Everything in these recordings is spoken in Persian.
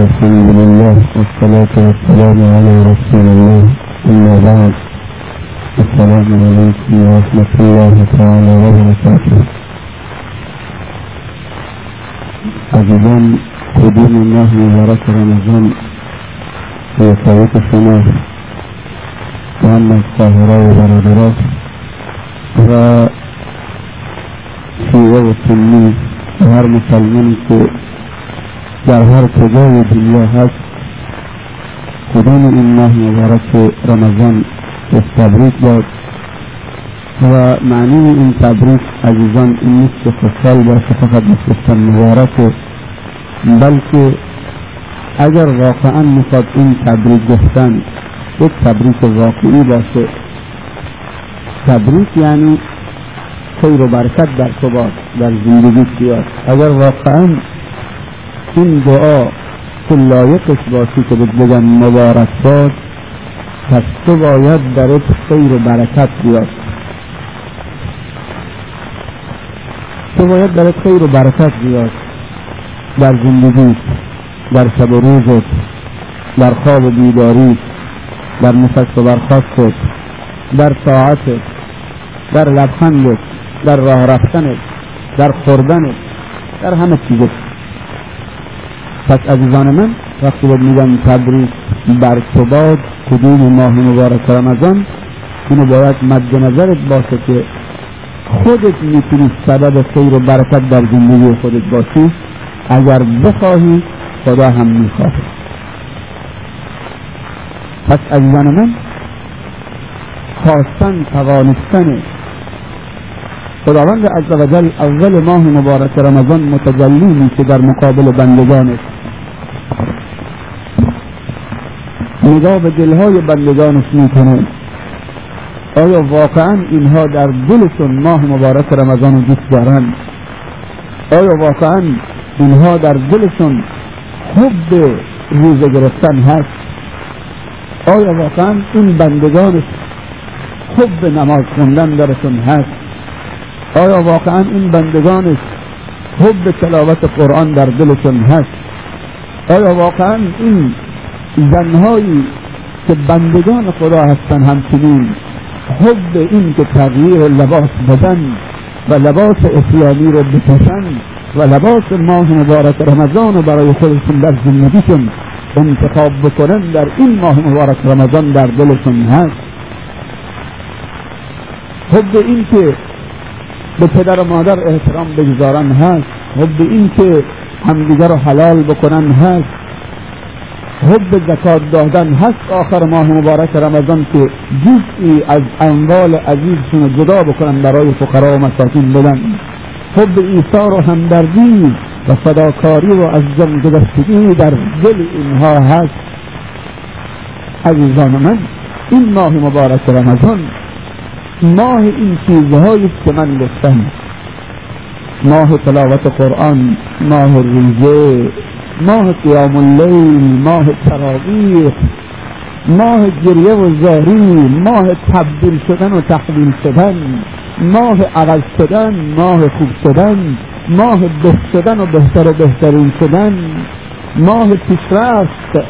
الحمد لله والصلاة والسلام على رسول الله. أما بعد السلام عليكم ورحمة الله تعالى وبركاته. عزيزان قدوم الله مبارك رمضان. في طريق السماء وأما القاهرة وبرادرات. و شیعه و سنی و هر مسلمانی که در هر کجای دنیا هست کدام این مبارک رمضان تبریک داد؟ و معنی این تبریک عزیزان این نیست که خوشحال باشه فقط بسیستان مبارکه بلکه اگر واقعا میخواد این تبریک گفتن یک تبریک واقعی باشه. تبریک یعنی خیر و برکت در تو باد در زندگی بیاد اگر واقعا این دعا تو لایقش باشی که بگم مبارک باد پس تو باید درت خیر و برکت بیاد. تو باید درت خیر و برکت بیاد. در زندگی در شب و روزت در خواب و بیداری در نفس و برخواستت در طاعتت در لبخندت در راه رفتنت در خوردنت در همه چیزت. پس عزیزان من وقتی باید میگم تبریک بر تو باد کدوم ماه مبارک رمضان؟ اینو باید مد نظرت باشه که خودت می‌تونی سبب خیر و برکت در زندگی خودت باشی. اگر بخواهی خدا هم می‌خواه پس عزیزان من خواستن توانستن. خداوند عز وجل اول ماه مبارک رمضان متجلی میشه در مقابل بندگانش نگاه به دلهای بندگانش می‌کنه. آیا واقعا اینها در دلشون ماه مبارک رمضان رو دوست دارن آیا واقعا اینها در دلشون حب روزه گرفتن هست؟ آیا واقعا این بندگانش حب نماز خوندن درشون هست؟ آیا واقعا این بندگانش حب تلاوت قرآن در دلشون هست؟ آیا واقعا این زنهایی که بندگان خدا هستن همچنین حب این که تغییر لباس بدن و لباس اسلامی رو بپوشن و لباس ماه مبارک رمضان رو برای خودشون در زندگیشون انتخاب بکنن در این ماه مبارک رمضان در دلشون هست. حب این که به پدر و مادر احترام بگذارن هست. حب این که همدیگر رو حلال بکنن هست. حب زکات دادن هست. آخر ماه مبارک رمضان که جزئی از اموال عزیزشون جدا بکنن برای فقرا و مساکین بدن حب ایثار و همدردی و فداکاری و از جان گذشتگی در دل اینها هست. عزیزان من این ماه مبارک رمضان ماه این چیزهایی که من گفتم. ماه تلاوت قرآن ماه روزه ماه قیام اللیل ماه تراویح ماه گریه و زاری ماه تبدیل شدن و تحویل شدن ماه عوض شدن ماه خوب شدن ماه به شدن و بهتر و بهترین شدن ماه پیشرفت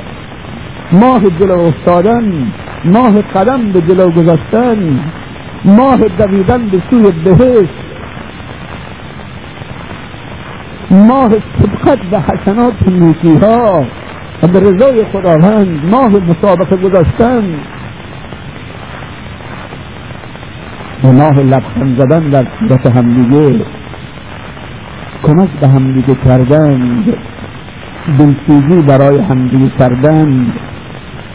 ماه جلو افتادن ماه قدم به جلو گذاشتن ماه دویدن به سوی بهشت ماه سبقت به حسنات نیکی ها و به رضای خداوند ماه مسابقه گذاشتن و ماه لبخند زدن در صورت همدیگه کمک به همدیگه کردن دلسوزی برای همدیگه کردن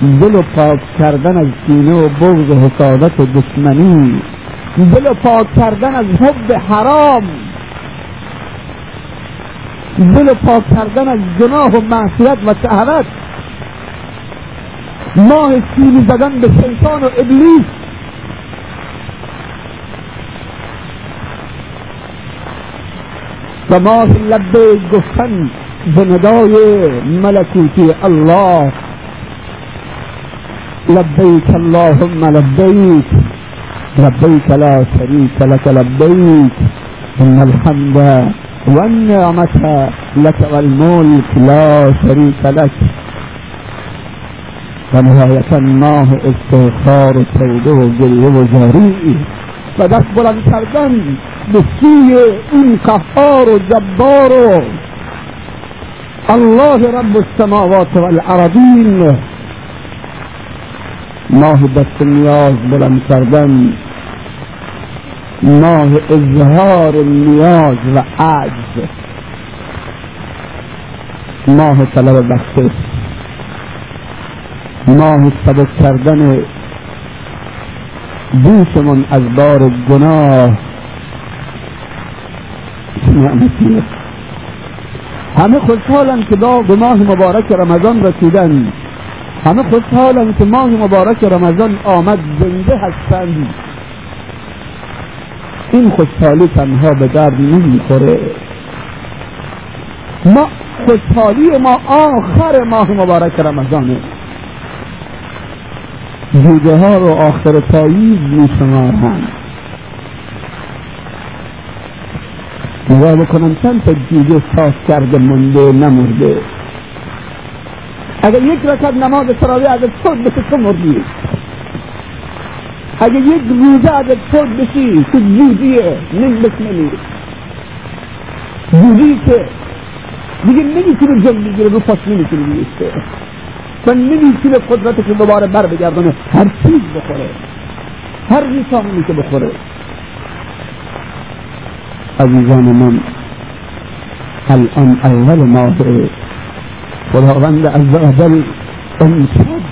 دل و پاک کردن از کینه و بغض و حسادت و دشمنی دل و پاک کردن از حب حرام. دل پاک کردن از گناه و معصیت و شهوت. ماه سیلی زدن به شیطان و ابلیس. و ماه لبه گفتن به ندای ملکوتی الله. لبيك اللهم لبيك لبيك لا شريك لك لبيك إن الحمد والنعمة لك والملك لا شريك لك. و نهایتا ماه استغفار توبة گریه و جاری و دست بلند کردن به سوی این قهار و جبار. الله رب السماوات والارضین ماه دست نیاز بلند کردن ماه اظهار نیاز و عجز. ماه طلب بخشش ماه سبک کردن دوشمون از بار گناه. همه خوشحالن که به ماه مبارک رمضان رسیدن. همه خوشحالن که ماه مبارک رمضان آمد زنده هستند این خوشحالی تنها به درد نمی‌خوره. ما خوشحالی ما آخر ماه مبارک رمضانه. جوجه ها رو آخر پاییز می شمارند نگاه بکنم چند تا جوجه ساز کرده منده نمرده. اگر یک رکت نماز تراوی اگر خود بشه تو مردی. اگر یک روزه خود بشی تو جوجیه نم بسمنی جوجی که؟ دیگه نمیتونه جمع بگیره رو پاس نمیتونه بیسته و نمیتونه قدرتش دوباره بر بگردانه هر چیز بخوره. هر میتونه که بخوره. عزیزان من الان اول ماه. خداوند عزوجل امشب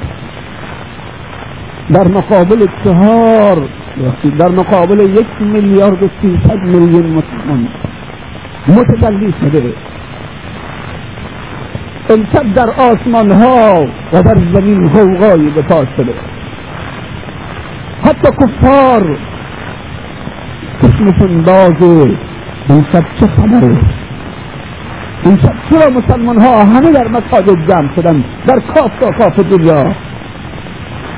در مقابل چهار در مقابل یک میلیارد و سیصد میلیون مسلمان متجلی شده. امشب در آسمان ها و در زمین غوغایی به پا شده. حتی کفار چشمشون بازه. امشب چه خبره امشب چرا مسلمان ها همه در مساجد جمع شدن؟ در کاف تا کاف دنیا؟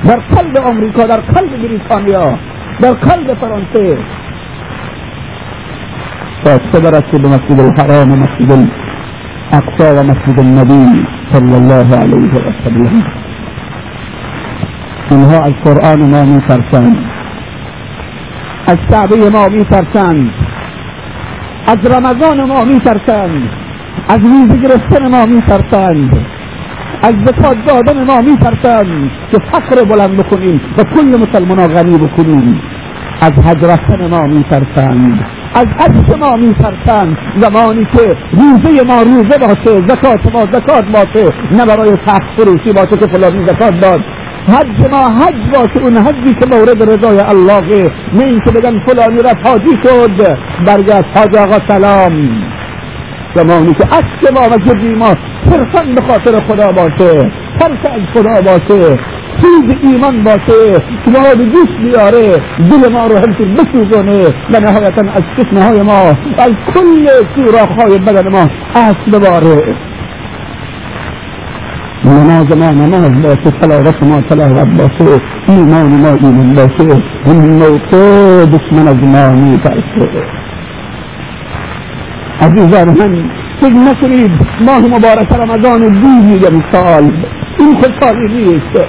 در قلب آمریکا در قلب بریتانیا در قلب فرانسه. تا چه برسه به مسجد الحرام و مسجد الاقصا و مسجد النبی صلی الله علیه و سلم. اینها از قرآن ما میترسند. از کعبه ما میترسند. از رمضان ما میترسند. از روزه گرفتن ما میترسند. از زکات دادن ما میترسند که فقر بلند بکنیم و کل مسلمان غنی بکنیم. از حج رفتن ما میترسند. از حج ما میترسند. زمانی که روزه ما روزه باشه زکات ما زکات باشه نه برای سخت فروشی باشه که فلانی زکات داد. حج ما حج باشه اون حجی که مورد رضای الله نه اینکه بگن فلانی رفت حاجی شد برگشت حاج آقا سلام. زمانی که عشق ما و جدی ما صرفا به خاطر خدا باشه ترس از خدا باشه چیز ایمان باشه که ما به دوست بیاره دل ما رو همچین بسوزانه و نهایتا از چشمه های ما از کل سوراخ بدن ما اصل بباره. نماز ما نماز باشه تلاوت ما تلاوت باشه ایمان ما ایمان باشه این موقع دشمن از ما میترسه. عزیزان من فکر نکنید ماه مبارک رمضان دور میگم سال. این خوشحالی نیست.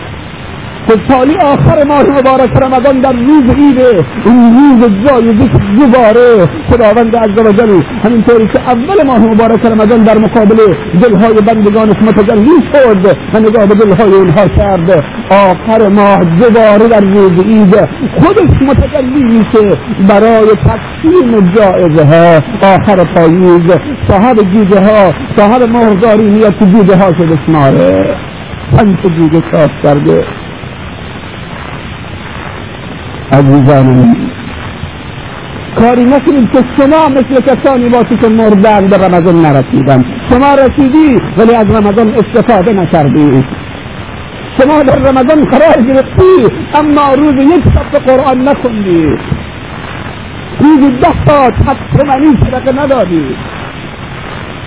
خوشحالی آخر ماه مبارک رمضان در روز عیده. این روز جای ذکر دوباره. خداوند عزوجل همینطوری که اول ماه مبارک رمضان در مقابل دلهای بندگانش متجلی شد و نگاه به دلهای اونها کرد. آخر ماه دوباره در روز عید خودش متجلی میشه. برای تقسیم جایزه ها. آخر پاییز. صاحب جوجه ها صاحب مهرداری میاد که جوجه ها شده شماره چند جوجه کاف کرده. عزیزان من کاری نکنید که شما مثل کسانی باشی که مردن به رمضان نرسیدن. شما رسیدی ولی از رمضان استفاده نکردی. شما در رمضان قرار گرفتی اما روز یک صفحه قرآن نخوندی. روز ده حد منی صدقه ندادی.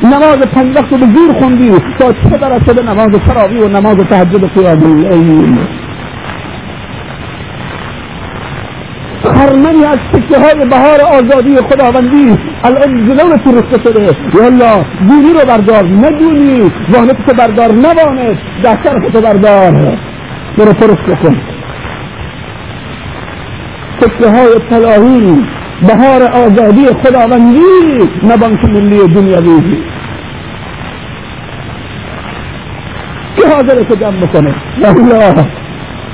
نماز پنج وقت به زور خوندی تا چه برسه به نماز تراوی و نماز تهجد قیام اللیل؟ هرمنی از سکه های بهار آزادی خداوندی الان جلو تو رسته شده. یا الله دینی رو بردار ندونی وانت تو بردار نوانت دستر تو بردار. برو پرست بکن. سکه های طلاهی بهار آزادی خداوندی نه بانک ملی دنیوی که حاضر که جمع بکنه؟ یا الله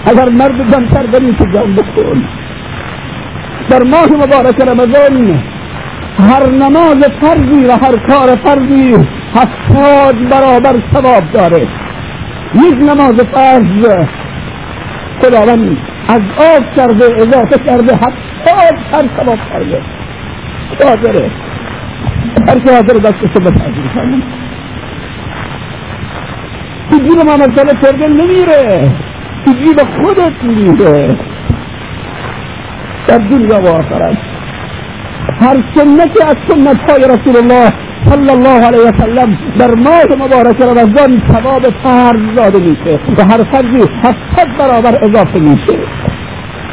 اگر مرد دمتر بری که جمع بکن. در ماه مبارک رمضان هر نماز فرضی و هر کار فرضی هفتاد برابر ثواب داره. یک نماز فرض. خداوند از آب کرده اضافه کرده هفتاد هر ثواب کرده. حاضره هر که حاضر دستشو بپذیر کنم تو جیب ما مسئله کرده نمیره. تو جیب خودت میره. در دنیا و آخرت. هر سنتی از سنت های رسول الله صلی الله علیه و سلم در ماه مبارک رمضان ثواب فرض داده میشه و هر فرضی هفتاد برابر اضافه میشه.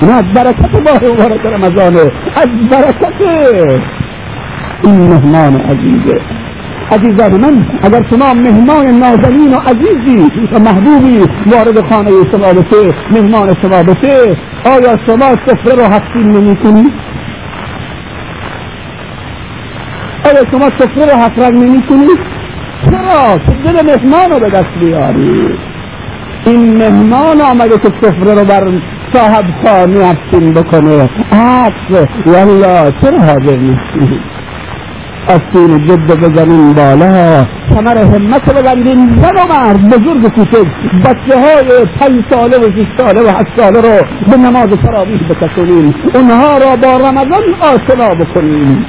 این از برکت ماه مبارک رمضانه از برکت این مهمان عزیزه عزیزان من اگر شما مهمان نازنین و عزیزی و محبوبی وارد خانه شما بشه مهمان شما بشه آیا شما سفره رو حقیم نمی کنید؟ آیا شما سفره رو رنگ نمی کنید؟ چرا؟ که دل مهمان رو به دست بیاری این مهمان آمده که سفره رو بر صاحب خانه حقیم بکنه. عکس والله چرا حاضر نیستی؟ آستین جد بزنین بالا. کمر همت ببندین زن و مرد بزرگ کوچک. بچه های پنج ساله و شش ساله و هشت ساله رو به نماز تراویح بکشونین اونها را با رمضان آشنا بکنین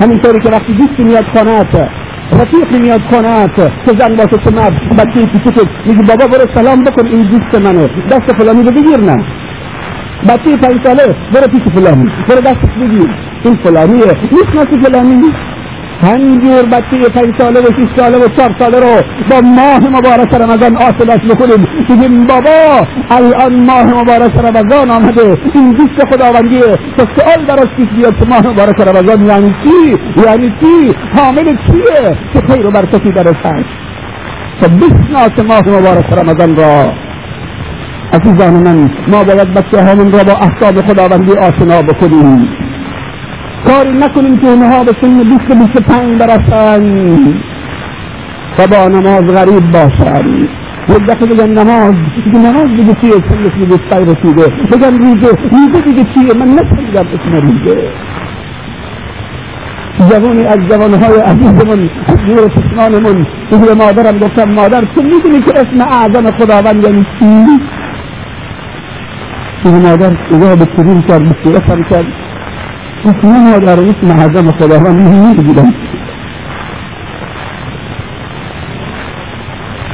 همینطوری که وقتی دوستی میاد خانهت رفیقی میاد خانهت که زن باشه که مرد بچه کوچک. میگی بابا برو سلام بکن این دوست منه. دست فلانی رو بگیر نه. بچه پنج ساله برو پیش فلانی. برو دستش بگیر. این فلانیه. می‌شناسی فلانی همینجور بچه پنج ساله و شیش ساله و چهار ساله رو با ماه مبارک رمضان آسلش بکنیم بگیم بابا الان ماه مبارک رمضان آمده. این دوست خداوندیه تا سؤال براش پیش بیاد که ماه مبارک رمضان یعنی چی؟ یعنی چی؟ حامل چیه که خیر و برکتی درش هست تا بشناس ماه مبارک رمضان را. عزیزان من ما باید بچه همون را با احکام خداوندی آشنا بکنیم. کاری نکنیم که اونها به سن بیست بیست پنج برسن و با نماز غریب باشن. یک دفعه بگن نماز دیگه نماز دیگه چیه؟ سنش دیگه سای رسیده. بگن روزه روزه دیگه چیه؟ من نفهمیدم اسم روزه. جوانی از جوانهای عزیزمون از جور چشمانمون به مادرم گفتم مادر تو می‌دونی که اسم اعظم خداوند یعنی چی؟ که مادر اجازه به کریم کرد به من هو دار يسمع هذا الصلاة منه من جدا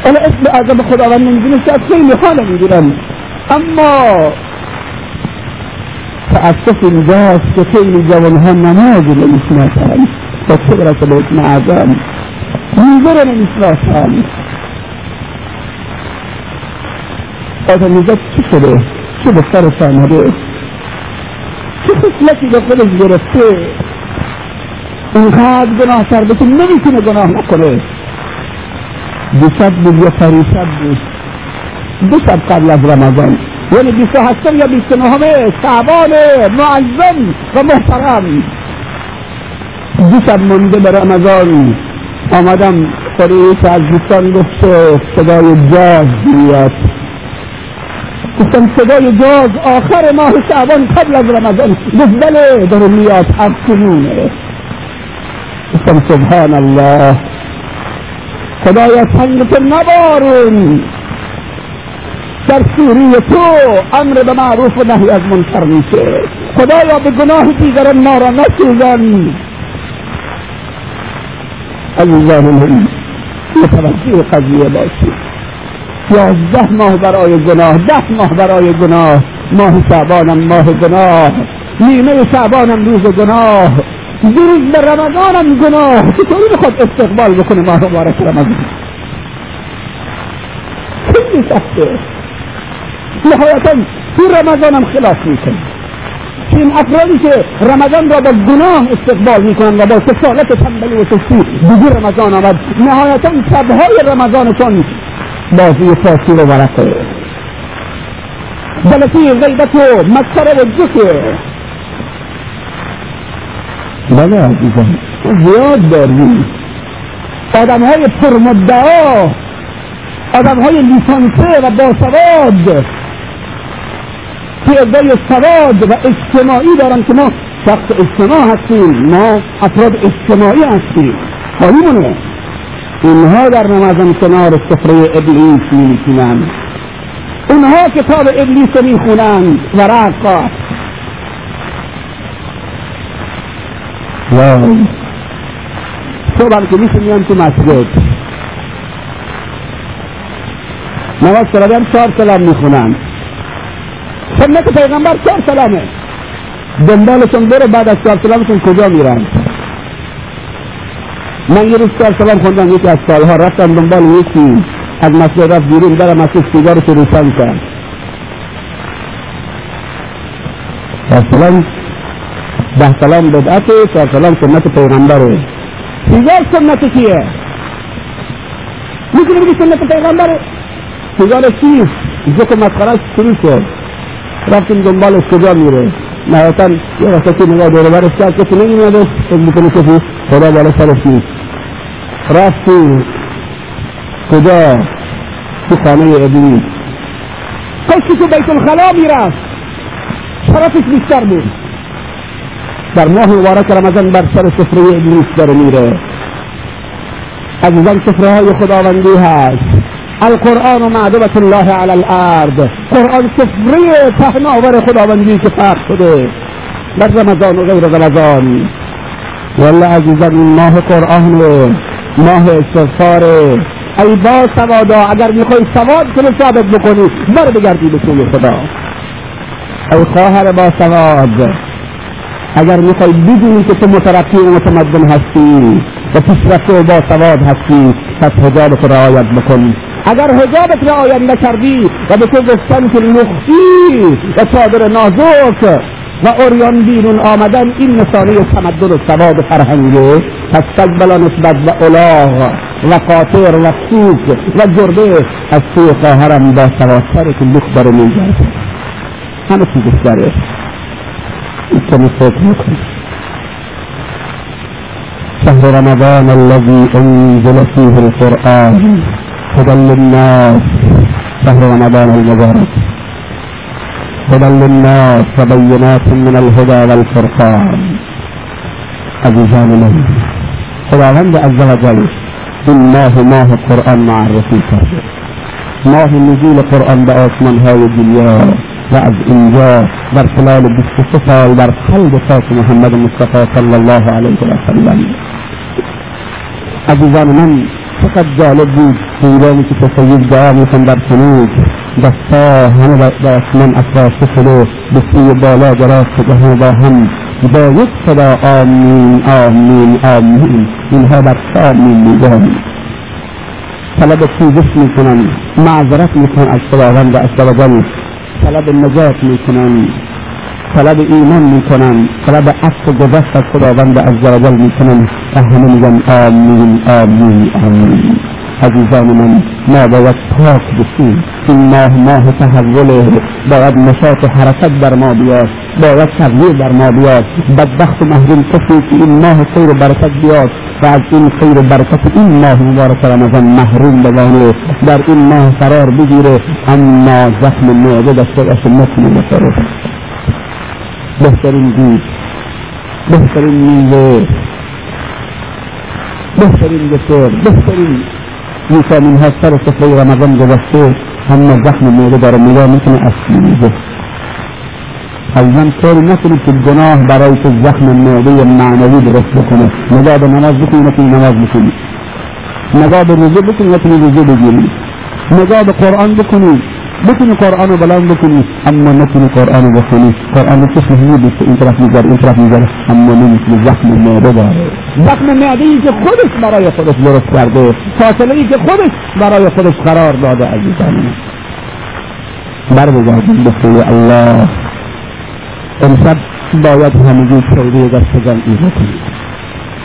أنا أسمع هذا خداوند من جدا تأثير محال من جدا أما تأسف الجاس كثير جوانها نماذج الإسلام فكبرة الإسلام منظرنا الإسلام هذا نجد كيف ده كيف ده صار چه خصلتی به خودش گرفته؟ اینقدر گناه کرده که نمی‌تونه گناه نکنه دو شب بود یا پریشب بود. دو شب قبل از رمضان. یعنی بیست و هشتم یا بیست و نهم؟ شعبان معظم و محترم. دو شب مونده به رمضان. آمدم خود از دوستان گفت صدای جاز میاد صدای جاز آخر ماه شعبان قبل از رمضان. گفت بله داره میاد افکنونه گفتم سبحان الله خدایا سنگت نبارون. در سوری تو أمر به معروف و نهی از منکر میشه. خدایا به گناه دیگران ما را نسوزن. عزیزان من متوجه قضیه باشید. یازده ماه برای گناه ده ماه برای گناه. ماه شعبانم ماه گناه. نیمه شعبانم روز گناه. روز به رمضانم گناه. چطوری بخواد استقبال بکنه ماه مبارک رمضان؟ خیلی سخته نهایتا تو رمضانم خلاف می‌کنه که این افرادی که رمضان را با گناه استقبال می‌کنند و با کسالت تنبلی و سستی دیگه رمضان آمد. نهایتا شبهای رمضانشان بازی فاسی و ورقه جلسه غیبت و مسخره و جسه بله عزیزان زیاد داریم. آدم های پرمدعا آدم های لیسانسه و باسواد. که ادعای سواد و اجتماعی دارن که ما شخص اجتماع هستیم ما افراد اجتماعی هستیم. خواهیمونه اینها در رمضان کنار سفره ابلیس می نشینند اونها کتاب ابلیس رو می‌خونند و رقا وای صبح که میشه میان تو مسجد. نماز هم چهار سلام می‌خونن سنت پیغمبر چهار سلامه. دنبالشون بره بعد از چهار سلامشون کجا میرن؟ من یه روز چهار سلام خوندم یکی از سالها رفتم دنبال یکی از مسجد رفت بیرون در مسجد سیگارش روشن کرد چهار سلام ده سلام بدعته چهار سلام سنت پیغمبره سیگار سنت کیه می‌تونی بگی سنت پیغمبره سیگار چیست ذکر مسخرش شروع شد رفتیم دنبالش کجا میره نهایتا یه وسطی نگاه دوره برش کرد کسی نمیمدش فکر می‌کنه کسی خدا بالا سرش نیست رفتی کجا؟ تو خانه ابلیس کسی تو بیت الخلا میرفت. شرفش بیشتر بود. در ماه مبارک رمضان بر سر سفره ابلیس داره میره. عزیزان سفره های خداوندی هست. القرآن معدبة الله على الأرض. قرآن سفره پهناور خداوندی که فرق شده. در رمضان و غیر رمضان. والله عزیزان این ماه قرآن ماه استغفار ای با سوادا اگر می‌خوای سواد کنه ثابت بکنی بر بگردی به سوی خدا. ای خواهر با سواد اگر می‌خوای بدونی که تو مترقی و متمدن هستی و پیشرفته و با سواد هستی پس حجابت رعایت بکن. اگر حجابت رعایت نکردی و به تو گفتن که لختی و چادر نازک و اوریان بیرون آمدن این نشانه تمدن و سواد فرهنگه پس تقبلا نسبت و الاغ و قاطر و سوک و جرده از سوی خواهرم با سوادتره که لخ داره میگرد همه چیزش داره. کمی فکر می‌کنی شهر رمضان الذي أنزل فيه القرآن. هدى للناس. شهر رمضان المبارك هدى للناس وبينات من الهدى والفرقان. عزيزان الله خداوند عز وجل این ماه ماه قرآن معرفی کرده ماه نزول قرآن به آسمان های دنیا و از اینجا در خلال 23 سال در قلب محمد مصطفی صلی الله علیه و سلم عزیزان من چقدر جالب بود ایرانی که تصویر دعا کنود دفاه هنا دا من أطراف فلو بسيب لا جراس جهوبا هم دا يتبع آمين آمين آمين. من هذا آمين نظام طلب في جسم كنن معذرة مكان أسباب غند أسباب غند طلب النجاة مكان طلب ایمان میکنم طلب عفو گذشت از خداوند عزوجل میکنم و همه میگن آمین آمین آمین عزیزان من ما باید پاک بشیم این ماه ماه تحوله باید نشاط حرکت در ما بیاد باید تغییر در ما بیاد بدبخت و محروم کسی که این ماه خیر و برکت بیاد و از این خیر و برکت این ماه مبارک رمضان محروم بمانه در این ماه قرار بگیره اما زخم معده باشه نتونه بخوره بهترین گوش بهترین میوه بهترین دسر بهترین ویتامین ها سر سفره رمضان گذشته اما زخم معده داره نگاه میکنه اصلی میده از طوری نکنید که گناه برای تو زخم معده معنوی درست بکنه نگاه به نماز بکنی نکنی نماز بکنی نگاه به روزه روزه نگاه به قرآن بکنی ممكن القرآن وبلا ممكن أما ممكن القرآن وفني القرآن كيف هي؟ بس انتراف نزار انتراف نزار أما ممكن زخم معده زخم معده ای که خودش برای خودش درست کرده. فاصله ای که خودش برای خودش قرار داده عزیزان بر بگردیم به الله. امشب باید همگی خیریه دست جمعی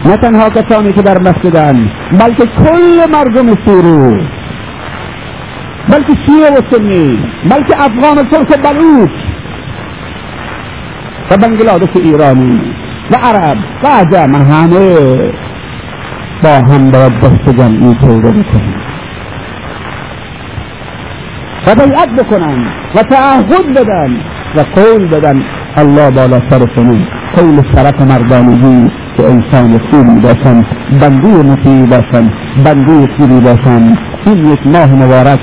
نه تنها کسانی که در مسجدن بلکه کل مردم سیرو بلکه شیعه و سنی بلکه أفغان و ترک و بلوچ و بنگلادش ایرانی عرب و عجم همه با هم باید دست جمعی توبه بکنیم و بیعت بکنن و تعهد بدن و قول بدن الله بالا سرشونه قول سرف مردانگی که انسان خوبی باشن بندی مطیعی باشن بندی خوبی باشن. این یک ماه مبارک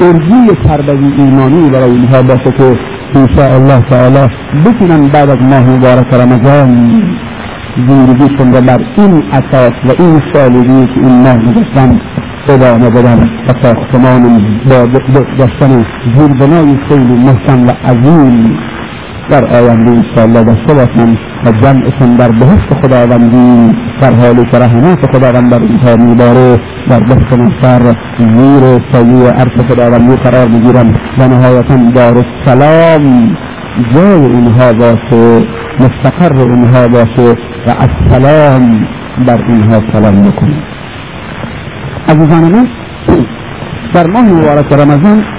ارجی تربوی ایمانی برای اینها باشه که انشاء الله تعالی بتونن بعد از ماه مبارک رمضان زندگیشون رو بر این اساس و این سالگی که این ماه گذاشتن ادامه بدن و ساختمان با داشتن زیربنای خیلی محکم و عظیم در آینده انشاءالله داشته باشن و جمعشون در بهشت خداوندی در حالی که رحمت خداوند بر اینها میباره در دست منصر زیر سایه عرش خداوندی قرار می‌گیرن و نهایتا دار السلام جای اینها باشه مستقر اینها باشه و السلام بر اینها سلام بکنه عزیزان من در ماه مبارک رمضان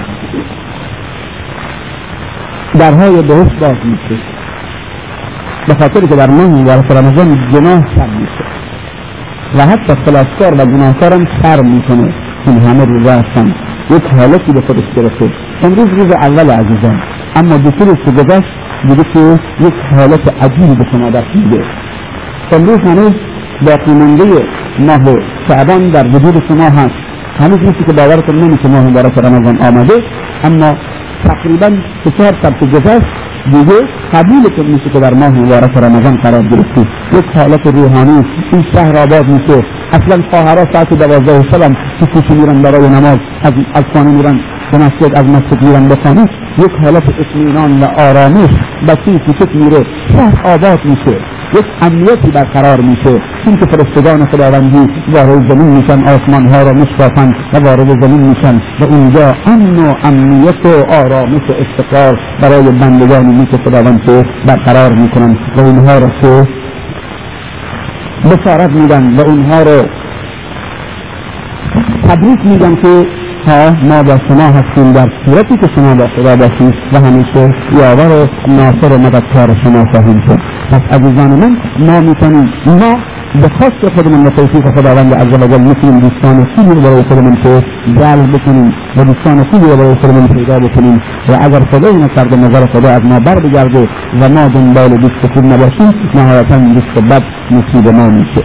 درهای بهشت باز میشه. به خاطر که در ماه مبارک رمضان جناه سر میشه. و حتی خلاصکار و گناهکارم سر می‌کنه. این همه روزه هستن. یک حالتی به خودش گرفته. امروز روز اول عزیزان. اما دو روز که گذشت دیگه که یک حالت عجیبی به شما دست میده. امروز هنوز باقی مانده ماه شعبان در وجود شما هست. هنوز نیستی که باورتون نمیشه ماه مبارک رمضان آمده. اما تقریبا سه چهار شب که گذشت دیگه قبولتون میشه که در ماه مبارک رمضان قرار گرفتی. یک حالت روحانی این شهر آباد میشه. اصلا خواهرها ساعت دوازده شبم که کوچه میرن برای نماز از, از خانه میرن به مسجد از مسجد میرن به خانه. یک حالت اطمینان و آرامش بچه کوچک میره. شهر آباد میشه. یک امنیتی برقرار میشه. چون که فرستگان خداوندی وارد زمین میشن آسمان ها را میشکافن و وارد زمین میشن. و اینجا امن و امنیت و آرامش و استقرار برای بندگانی میشه خداوند که برقرار می‌کنن. و اینها را که بشارت میدن و اونها رو تبریک میگن که ها ما با شما هستیم. در صورتی که شما با خدا باشید و همیشه یاور و ناصر و مددکار شما خواهیم شد. پس عزیزان من ما می‌تونیم ما به خاص خودمون و توفیق خداوند عز وجل می‌تونیم دوستان خوبی رو برای خودمون که جلب بکنیم و دوستان خوبی رو برای خودمون پیدا بکنیم و اگر خدای نکرده نظر خدا از ما بر بگرده و ما دنبال دوست خوب نباشیم نهایتا دوست بد نصیب ما میشه.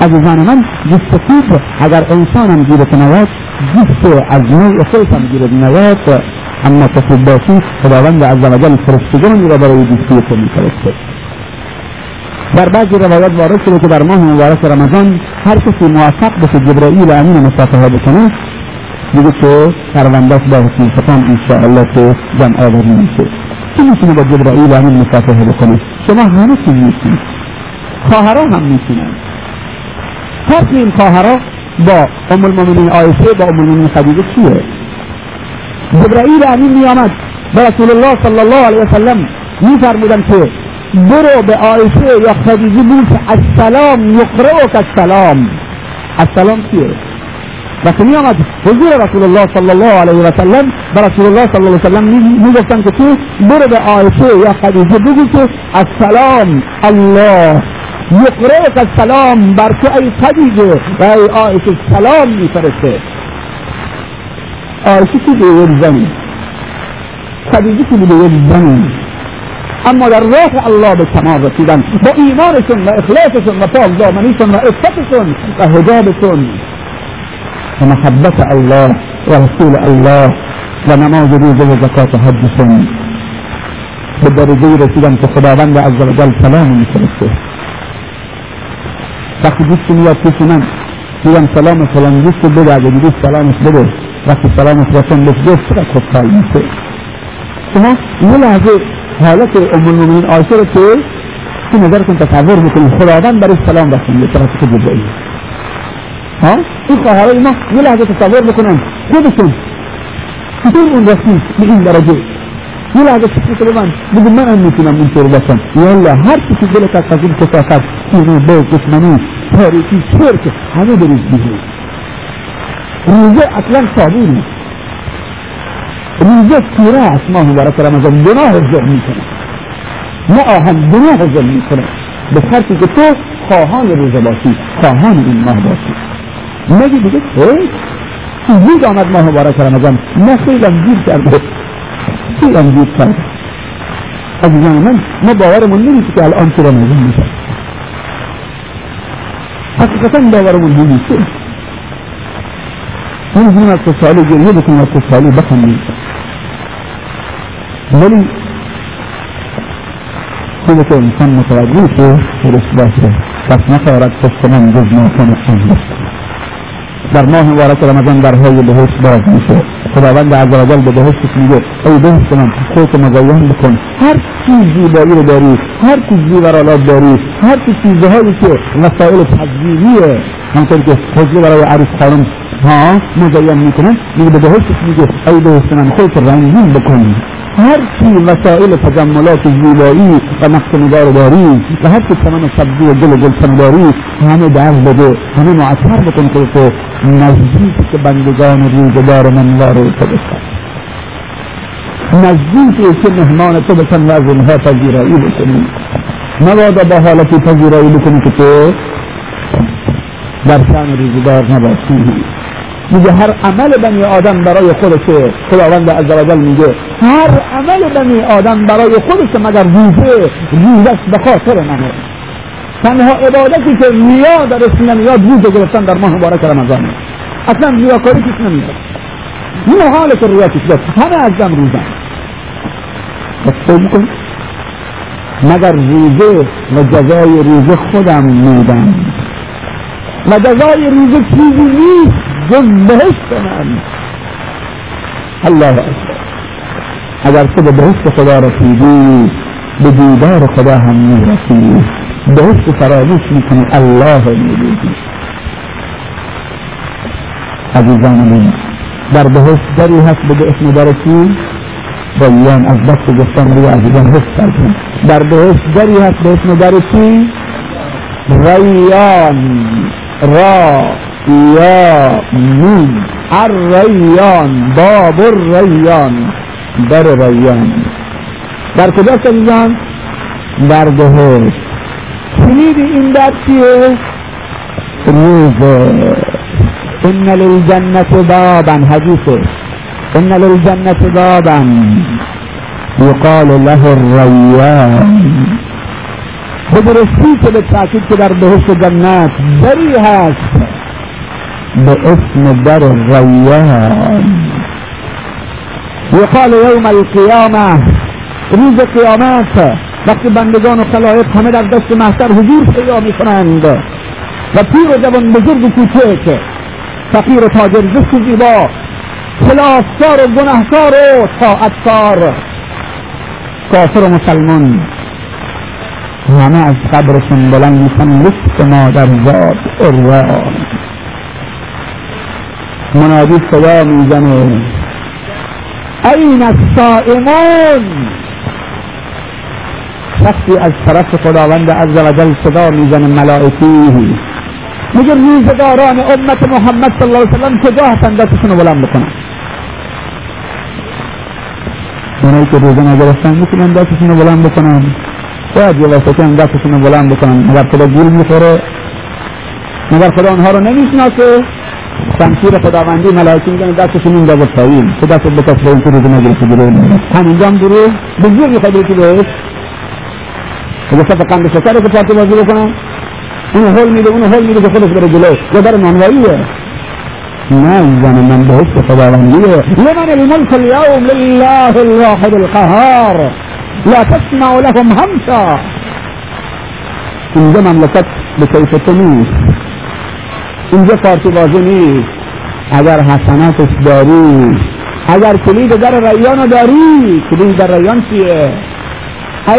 عزیزان من دوست خوب اگر انسان هم گیرت نواد دوست از نوع خودت هم گیرت نواد اما خوب باشی خداوند عز وجل فرستگانی را برای دوستی تو میفرسته. در بعضی روایات وارد شده که در ماه مبارک رمضان هر کسی موفق بشه جبرائیل امین مصافحه بکنه دیگه که پروندهش با حسن ختم انشاءالله که جمع آوری میشه. کی می‌تونه با جبرائیل امین مصافحه بکنه؟ شما همه چیز می‌تونید خواهرها هم می‌تونن فرق این خواهرها با ام المؤمنین عایشه با ام المؤمنین خدیجه چیه؟ جبرائیل امین میآمد به رسول الله صلی الله علیه وسلم میفرمودن که برو به عایشه یا خدیجه بگو که السلام یقرئک السلام. السلام چیه وقتی می آمد حضور رسول الله صلی الله علیه و سلم به رسول الله صلی الله علیه و سلم می گفتن که تو برو به عایشه یا خدیجه بگو که السلام الله. یقرئک السلام بر تو ای خدیجه و ای عایشه سلام میفرسته. عایشه که به یک زنی خدیجه که به یک زنی اما در راه الله به کمال رسیدن با ایمانشون و اخلاصشون و پاک دامنیشون و عفتشون و حجابشون. و محبت الله و رسول الله و نماز روزه و زکات حجشون. به درجه رسیدن که خداوند عز وجل سلام میفرسته. وقتی دوستی میاد پیش من میگم سلام فلان دوست بده اگه دوست سلامش بده. وقتی سلامش رسن بهش گفت خوشحال میشه شما یه لحظه حالت ام المؤمنین عایشه رو که تو نظرتون تصور می‌کنید خداوند برای سلام رسونده توسط جبرئیل ها؟ این خواهرای ما یه لحظه تصور بکنن خودشون چطور اون رسید به این درجه. یه لحظه فکر کنه من بگو من هم می‌تونم اینطور باشم. یالا هر چی که دلت از این کسافت اینو به دشمنی تاریکی شرک همه بریز بیرون روزه اصلا صابونه روزه سیره است. ماه مبارک رمضان گناه زر می‌کنه. نه آهن گناه زر می‌کنه. به شرطی که تو خواهان روزه باشی خواهان این ماه باشی. نگی دیگه زود آمد ماه مبارک رمضان نه خیلی گیر کرده. خیلی گیر کرده. عزیزان من ما باورمون نمیشه که الان که رمضان میشه. حقیقتا باورمون نمیشه. من هنا الطفال يجلدكم الطفال بطني بل كده كان إنسان متواجد في الاثبات ده بس نخرج تستمن جزنا كان الحمد در ماه مبارک رمضان در های بهشت باز میشه. خداوند عز وجل به بهشتت میگه ای بهشت من خودت مزین بکن. هر چیز زیبایی رو داری هر چیز زیورالات داری هر چیز چیزهایی که مسائل تزیینیه همطور که فضلی برای عروس خانم ها مزین می‌کنن. میگه به بهشتش میگه ای بهشت من خودت رنگین بکن. هر چی وسائل تجملات زیبایی و نقش نگار داری و هر چی ثمن سبزی و گل و گلشن داری همه در بده. همه معطر بکن که تو نزدیک بندگان روزگار من وارد تو بشن نزدیک که مهمان تو بشن و از اونها پذیرایی بکنی. مبادا با حالتی پذیرایی بکنی که تو در شان روزگار نباشی. میگه هر عمل بنی آدم برای خودشه. خداوند عزوجل میگه هر عمل بنی آدم برای خودشه مگر روزه روزش به خاطر منه. تنها عبادتی که ریا درش نمیاد روزه گرفتن در ماه مبارک رمضان. اصلا ریاکاری کش نمیاد این حال که ریا کش همه از دم روزن بس کن مگر روزه و جزای روزه خودم میدم؟ و جزای روزه چیزی نیست جز بهشت من. الله اکبر. اگر تو به بهشت خدا رسیدی به دیدار خدا هم می‌رسی بهشت فراموش می‌کنی الله می‌بینی عزیزان من در بهشت دری هست بگه اسم داره چی ریان از دست گفتن بگه عزیزان حس کردن در بهشت دری هست به اسم چی ریان را یا مین الریان باب الریان در ریان در کجا عزیزان؟ در بهشت کلید این در چیه؟ روزه ان للجنة بابا حدیثه ان للجنة بابا. يقال له بدرستی که به تاکید که در بهشت جنت دری هست. به اسم در الریان یقال یوم القیامه. روز قیامت. وقتی بندگان و خلایق همه در دست محشر حضور پیدا می کنند و پیر و جوان بزرگ و کوچک. فقیر و تاجر زشت و زیبا. خلافکار و گناهکار و طاعتکار. کافر و مسلمان. همه از قبرشون بلند میشن مثل مادر زاد اروان منادی صدا می‌زنه. این الصائمون وقتی از طرف خداوند عز و جل صدا می‌زنه ملائکی میگه روزگاران امت محمد صلی الله علیه وسلم کجا هستن دستشون رو بلند بکنن؟ اونایی که روزه نگرفتن می‌تونن دستشون بلند بکنن. باید یه واسطه هم دستشون بلند بکنن. مگر خدا گول می‌خوره؟ مگر خدا اونها رو نمی‌شناسه؟ شمشیر خداوندی ملائکه میگن دستشون این دازه پایین تو دستت بکش به این که روزه نگرفتی جلوی همینجا هم درو به زور می‌خواد بری بهش. اگه صف قند شکر که پارتی بازی بکنن. اونو هول میده اونو هول میده که خودش بره جلو یا در نانواییه. نه زن من بهشت خداوندیه. لمن الملك اليوم لله الواحد القهار. لا تسمع لهم همسا. اینجا مملکت به کیف تو نیست. اینجا پارتی بازی نیست. اگر حسناتش داری. اگر کلید در ریان داری کلید در ریان چیه؟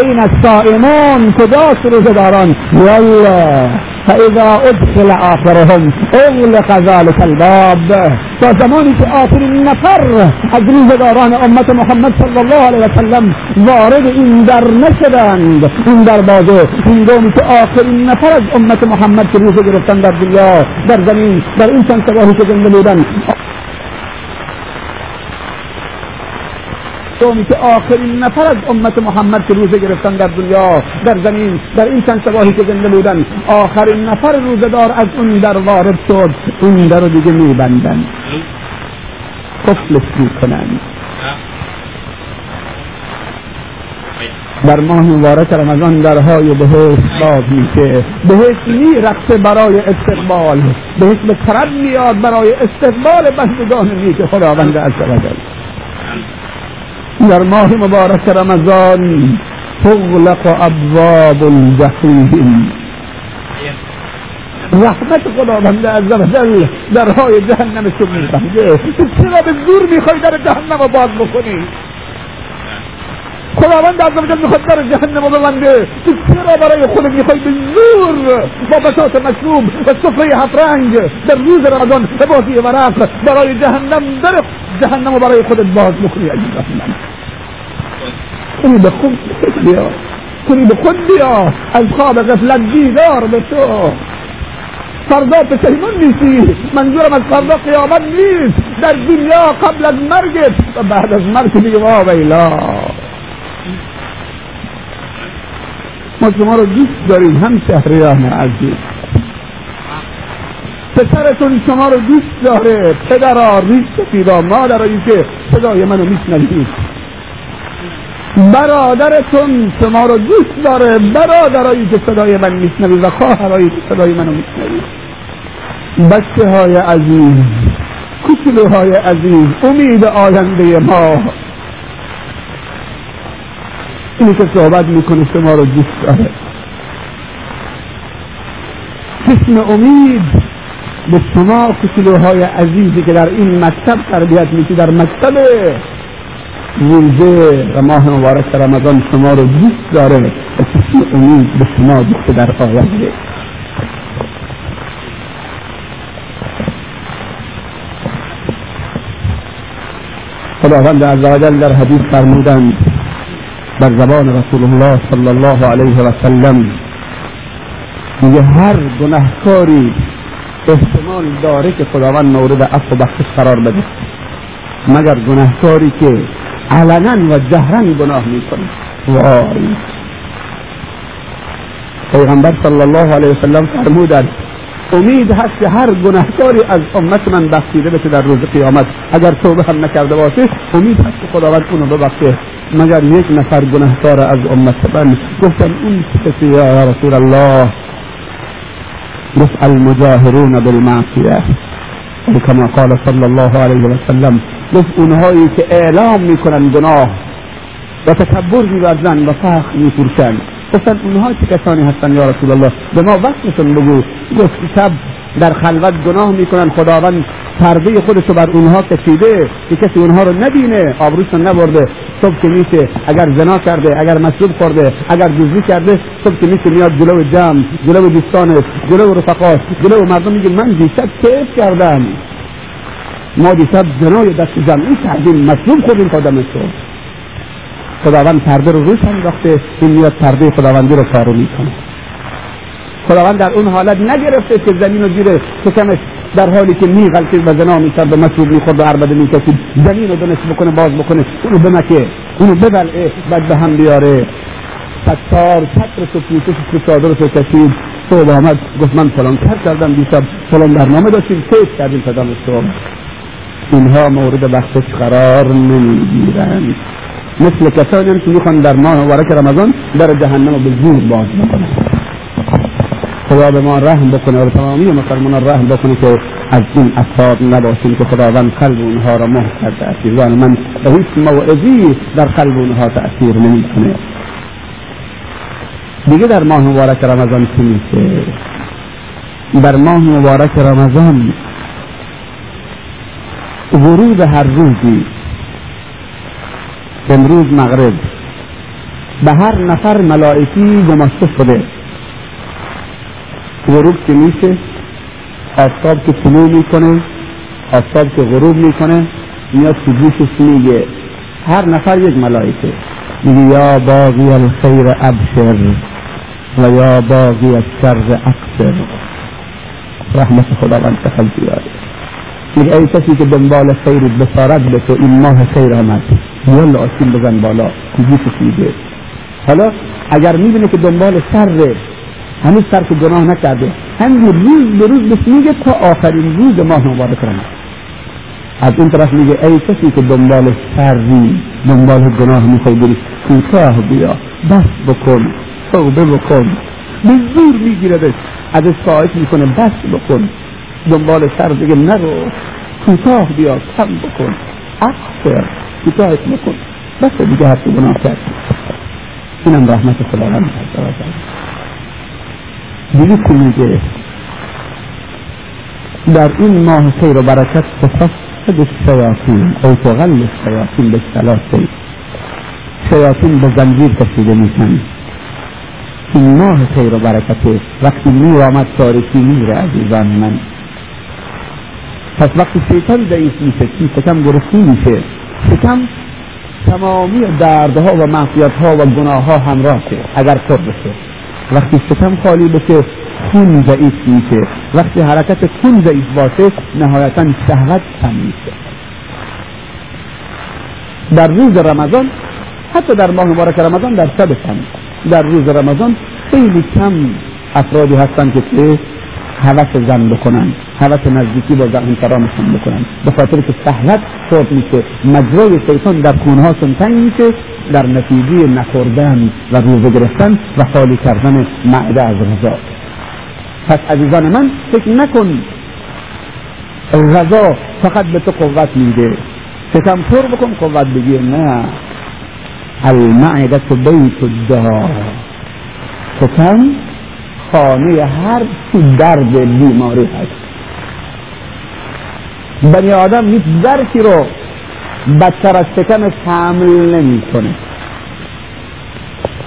این الصائمون کجاست روزه داران یالا فإذا أدخل آخرهم أغلق ذلك الباب. تا زمانی که آخرین نفر از روزگاران امت محمد صلی الله علیه وسلم وارد این در نشدند. این در بازه هنگامی که آخرین نفر از امت محمد که روزه گرفتن در دنیا در زمین در این چند سواهی که زنده قومی که آخرین نفر از امت محمد که روزه گرفتن در دنیا در زمین در این چند سواهی که زنده بودن آخرین نفر روزدار از اون در وارد شد اون در رو دیگه میبندن. قفلش می‌کنن. در ماه مبارک رمضان درهای بهشت باز میشه بهشت میرقصه برای استقبال. بهشت به طرب میاد برای استقبال بندگان نیک خداوند عز در ماه مبارک رمضان تغلق ابواب الجحیم. رحمت خداوند عز وجل درهای جهنم شو میبنده چرا به زور می‌خوای در جهنم رو باز بکنی؟ خداوند عز وجل میخواد در جهنم ببنده تو چرا برای خودت میخوای به زور با بساط مشروب و سفره هفت رنگ در روز رمضان به بازی ورق برای جهنم در جهنم رو برای خودت باز بکنی عزیزان من کنی به خود بیا. کنی به خود بیا. از خواب غفلت بیدار به تو. فردا پشیمون نیستی. منظورم از فردا قیامت نیست. در دنیا قبل از مرگت و بعد از مرگ دیگه وا ویلا. ما شما رو دوست داریم هم شهریان عزیز. پسرتون شما رو دوست داره پدرا ریش سفیدا مادرایی که صدای منو میشنوید. برادرتون شما رو دوست داره برادرایی که صدای من میشنوید و خواهرایی که صدای منو میشنوید. بچه های عزیز کچلوهای عزیز امید آینده ما. اینی که صحبت می‌کنه شما رو دوست داره. قسم امید به شما کچلوهای عزیزی که در این مکتب تربیت میشی در مکتب روزه و ماه مبارک رمضان شما رو دوست داره و قسم امید به شما دوست در آینده. خداوند عزوجل در حدیث فرمودند بر زبان رسول الله صلی الله علیه و سلم. میگه هر گناهکاری احتمال داره که خداوند مورد عفو و بخشش قرار بده. مگر گناهکاری که علنا و جهرا گناه می‌کنه. وای. پیغمبر صلی الله علیه وسلم فرمودند امید هست که هر گناهکاری از امت من بخشیده بشه در روز قیامت. اگر توبه هم نکرده باشه امید هست که خداوند اونو ببخشه. مگر یک نفر گناهکار از امت من؟ گفتم اون کسی یا رسول الله. گفت المجاهرون بالمعصیه. کما قال صلی الله علیه وسلم گفت اونهایی که اعلام می‌کنن گناه و تکبر میورزن و فخر میفروشن. گفتن اونها چه کسانی هستن یا رسول الله. به ما وصفشون بگو. گفت شب در خلوت گناه می‌کنن خداوند پرده خودشو بر اونها کشیده که کسی اونها رو نبینه آبروشون نبرده. صبح که میشه اگر زنا کرده اگر مشروب خورده اگر دزدی کرده صبح که میشه میاد جلو جمع جلو دوستانش جلو رفقاش جلو مردم میگه من دیشب کیف کردم. ما دیشب زنای دست جمعی کردیم مشروب خوردیم تا دم خداوند پرده رو روش انداخته این میاد پرده خداوندی رو پاره می‌کنه. خداوند در اون حالت نگرفته که زمین رو زیر شکمش در حالی که میغلطید و زنا می‌کرد و مشروب می‌خورد و عربده می‌کشید زمین رو دنش بکنه باز بکنه اونو بمکه اونو ببلعه بعد به هم بیاره. ستار چتر تو پوشش تو چادر تو کشید. صبح آمد گفت من فلان کار کردم دیشب فلان برنامه داشتیم کیف کردیم صدام صبح. اینها مورد بخشش قرار نمی‌گیرند. مثل کسانی هم که می‌خوان در ماه مبارک رمضان در جهنم به زور باز بکنن. خدا به ما رحم بکنه و تمامی مسلمان رحم بکنه که از این افراد نباشیم که خداوند قلب اونها را مهر کرده عزیزان من به هیچ موعظی در قلب اونها تأثیر نمی‌کنه دیگه در ماه مبارک رمضان چی میشه؟ در ماه مبارک رمضان ورود هر روزی امروز مغرب. به هر نفر ملائکی گماشته شده. غروب که میشه آفتاب که طلوع می‌کنه آفتاب که غروب می‌کنه میاد تو گوشش میگه هر نفر یک ملائکه. میگه یا باقی الخیر ابشر و یا باقی الشر اکثر. رحمت خداوند تخل بیاره میگه ای کسی که دنبال خیرت بسارت به تو این ماه خیر آمد. یلا آسین بزن بالا گوشش میگه حالا اگر می‌بینه که دنبال سر هنوز سر که گناه نکرده همین روز به روز بهش میگه تا آخرین روز ماه مبارک رمضان از این طرف میگه ای کسی که دنبال شری دنبال گناه می‌خوای بری کوتاه بیا بس بکن توبه بکن. به زور میگیردش ازش خواهش می‌کنه بس بکن. دنبال شر دیگه نرو کوتاه بیا کم بکن. اکثر کوتاهش بکن بس دیگه هر گناه کرد. اینم رحمت خداوند دیگه که میگه. در این ماه خیر و برکت تفسد الشیاطین او تغل الشیاطین به سلاسل شیاطین به زنجیر کشیده میشن. این ماه خیر و برکته وقتی نور آمد تاریکی میره عزیزان من. پس وقتی شیطان ضعیف میشه شکم گرفتی میشه. شکم تمامی دردها و معصیتها و گناهها همراهه اگر پر بشه. وقتی شکم خالی بشه خون ضعیف میشه. وقتی حرکت خون ضعیف باشه نهایتا شهوت کم میشه. در روز رمضان حتی در ماه مبارک رمضان در شب کم. در روز رمضان خیلی کم افرادی هستن که هوس زن بکنن هوس نزدیکی با همسرانشون بکنن. به خاطر که شهوت شد میشه مجرای شیطان در خونهاشون تنگ میشه در نتیجه نخوردن و روزه گرفتن و خالی کردن معده از غذا پس عزیزان من فکر نکن غذا فقط به تو قوت میده. شکم پر بکن قوت بگیر. نه. المعده بیت الدار. شکم خانه هر درد بیماری هست. بنی آدم هیچ درکی رو بدتر از شکمش حمل نمی‌کنه.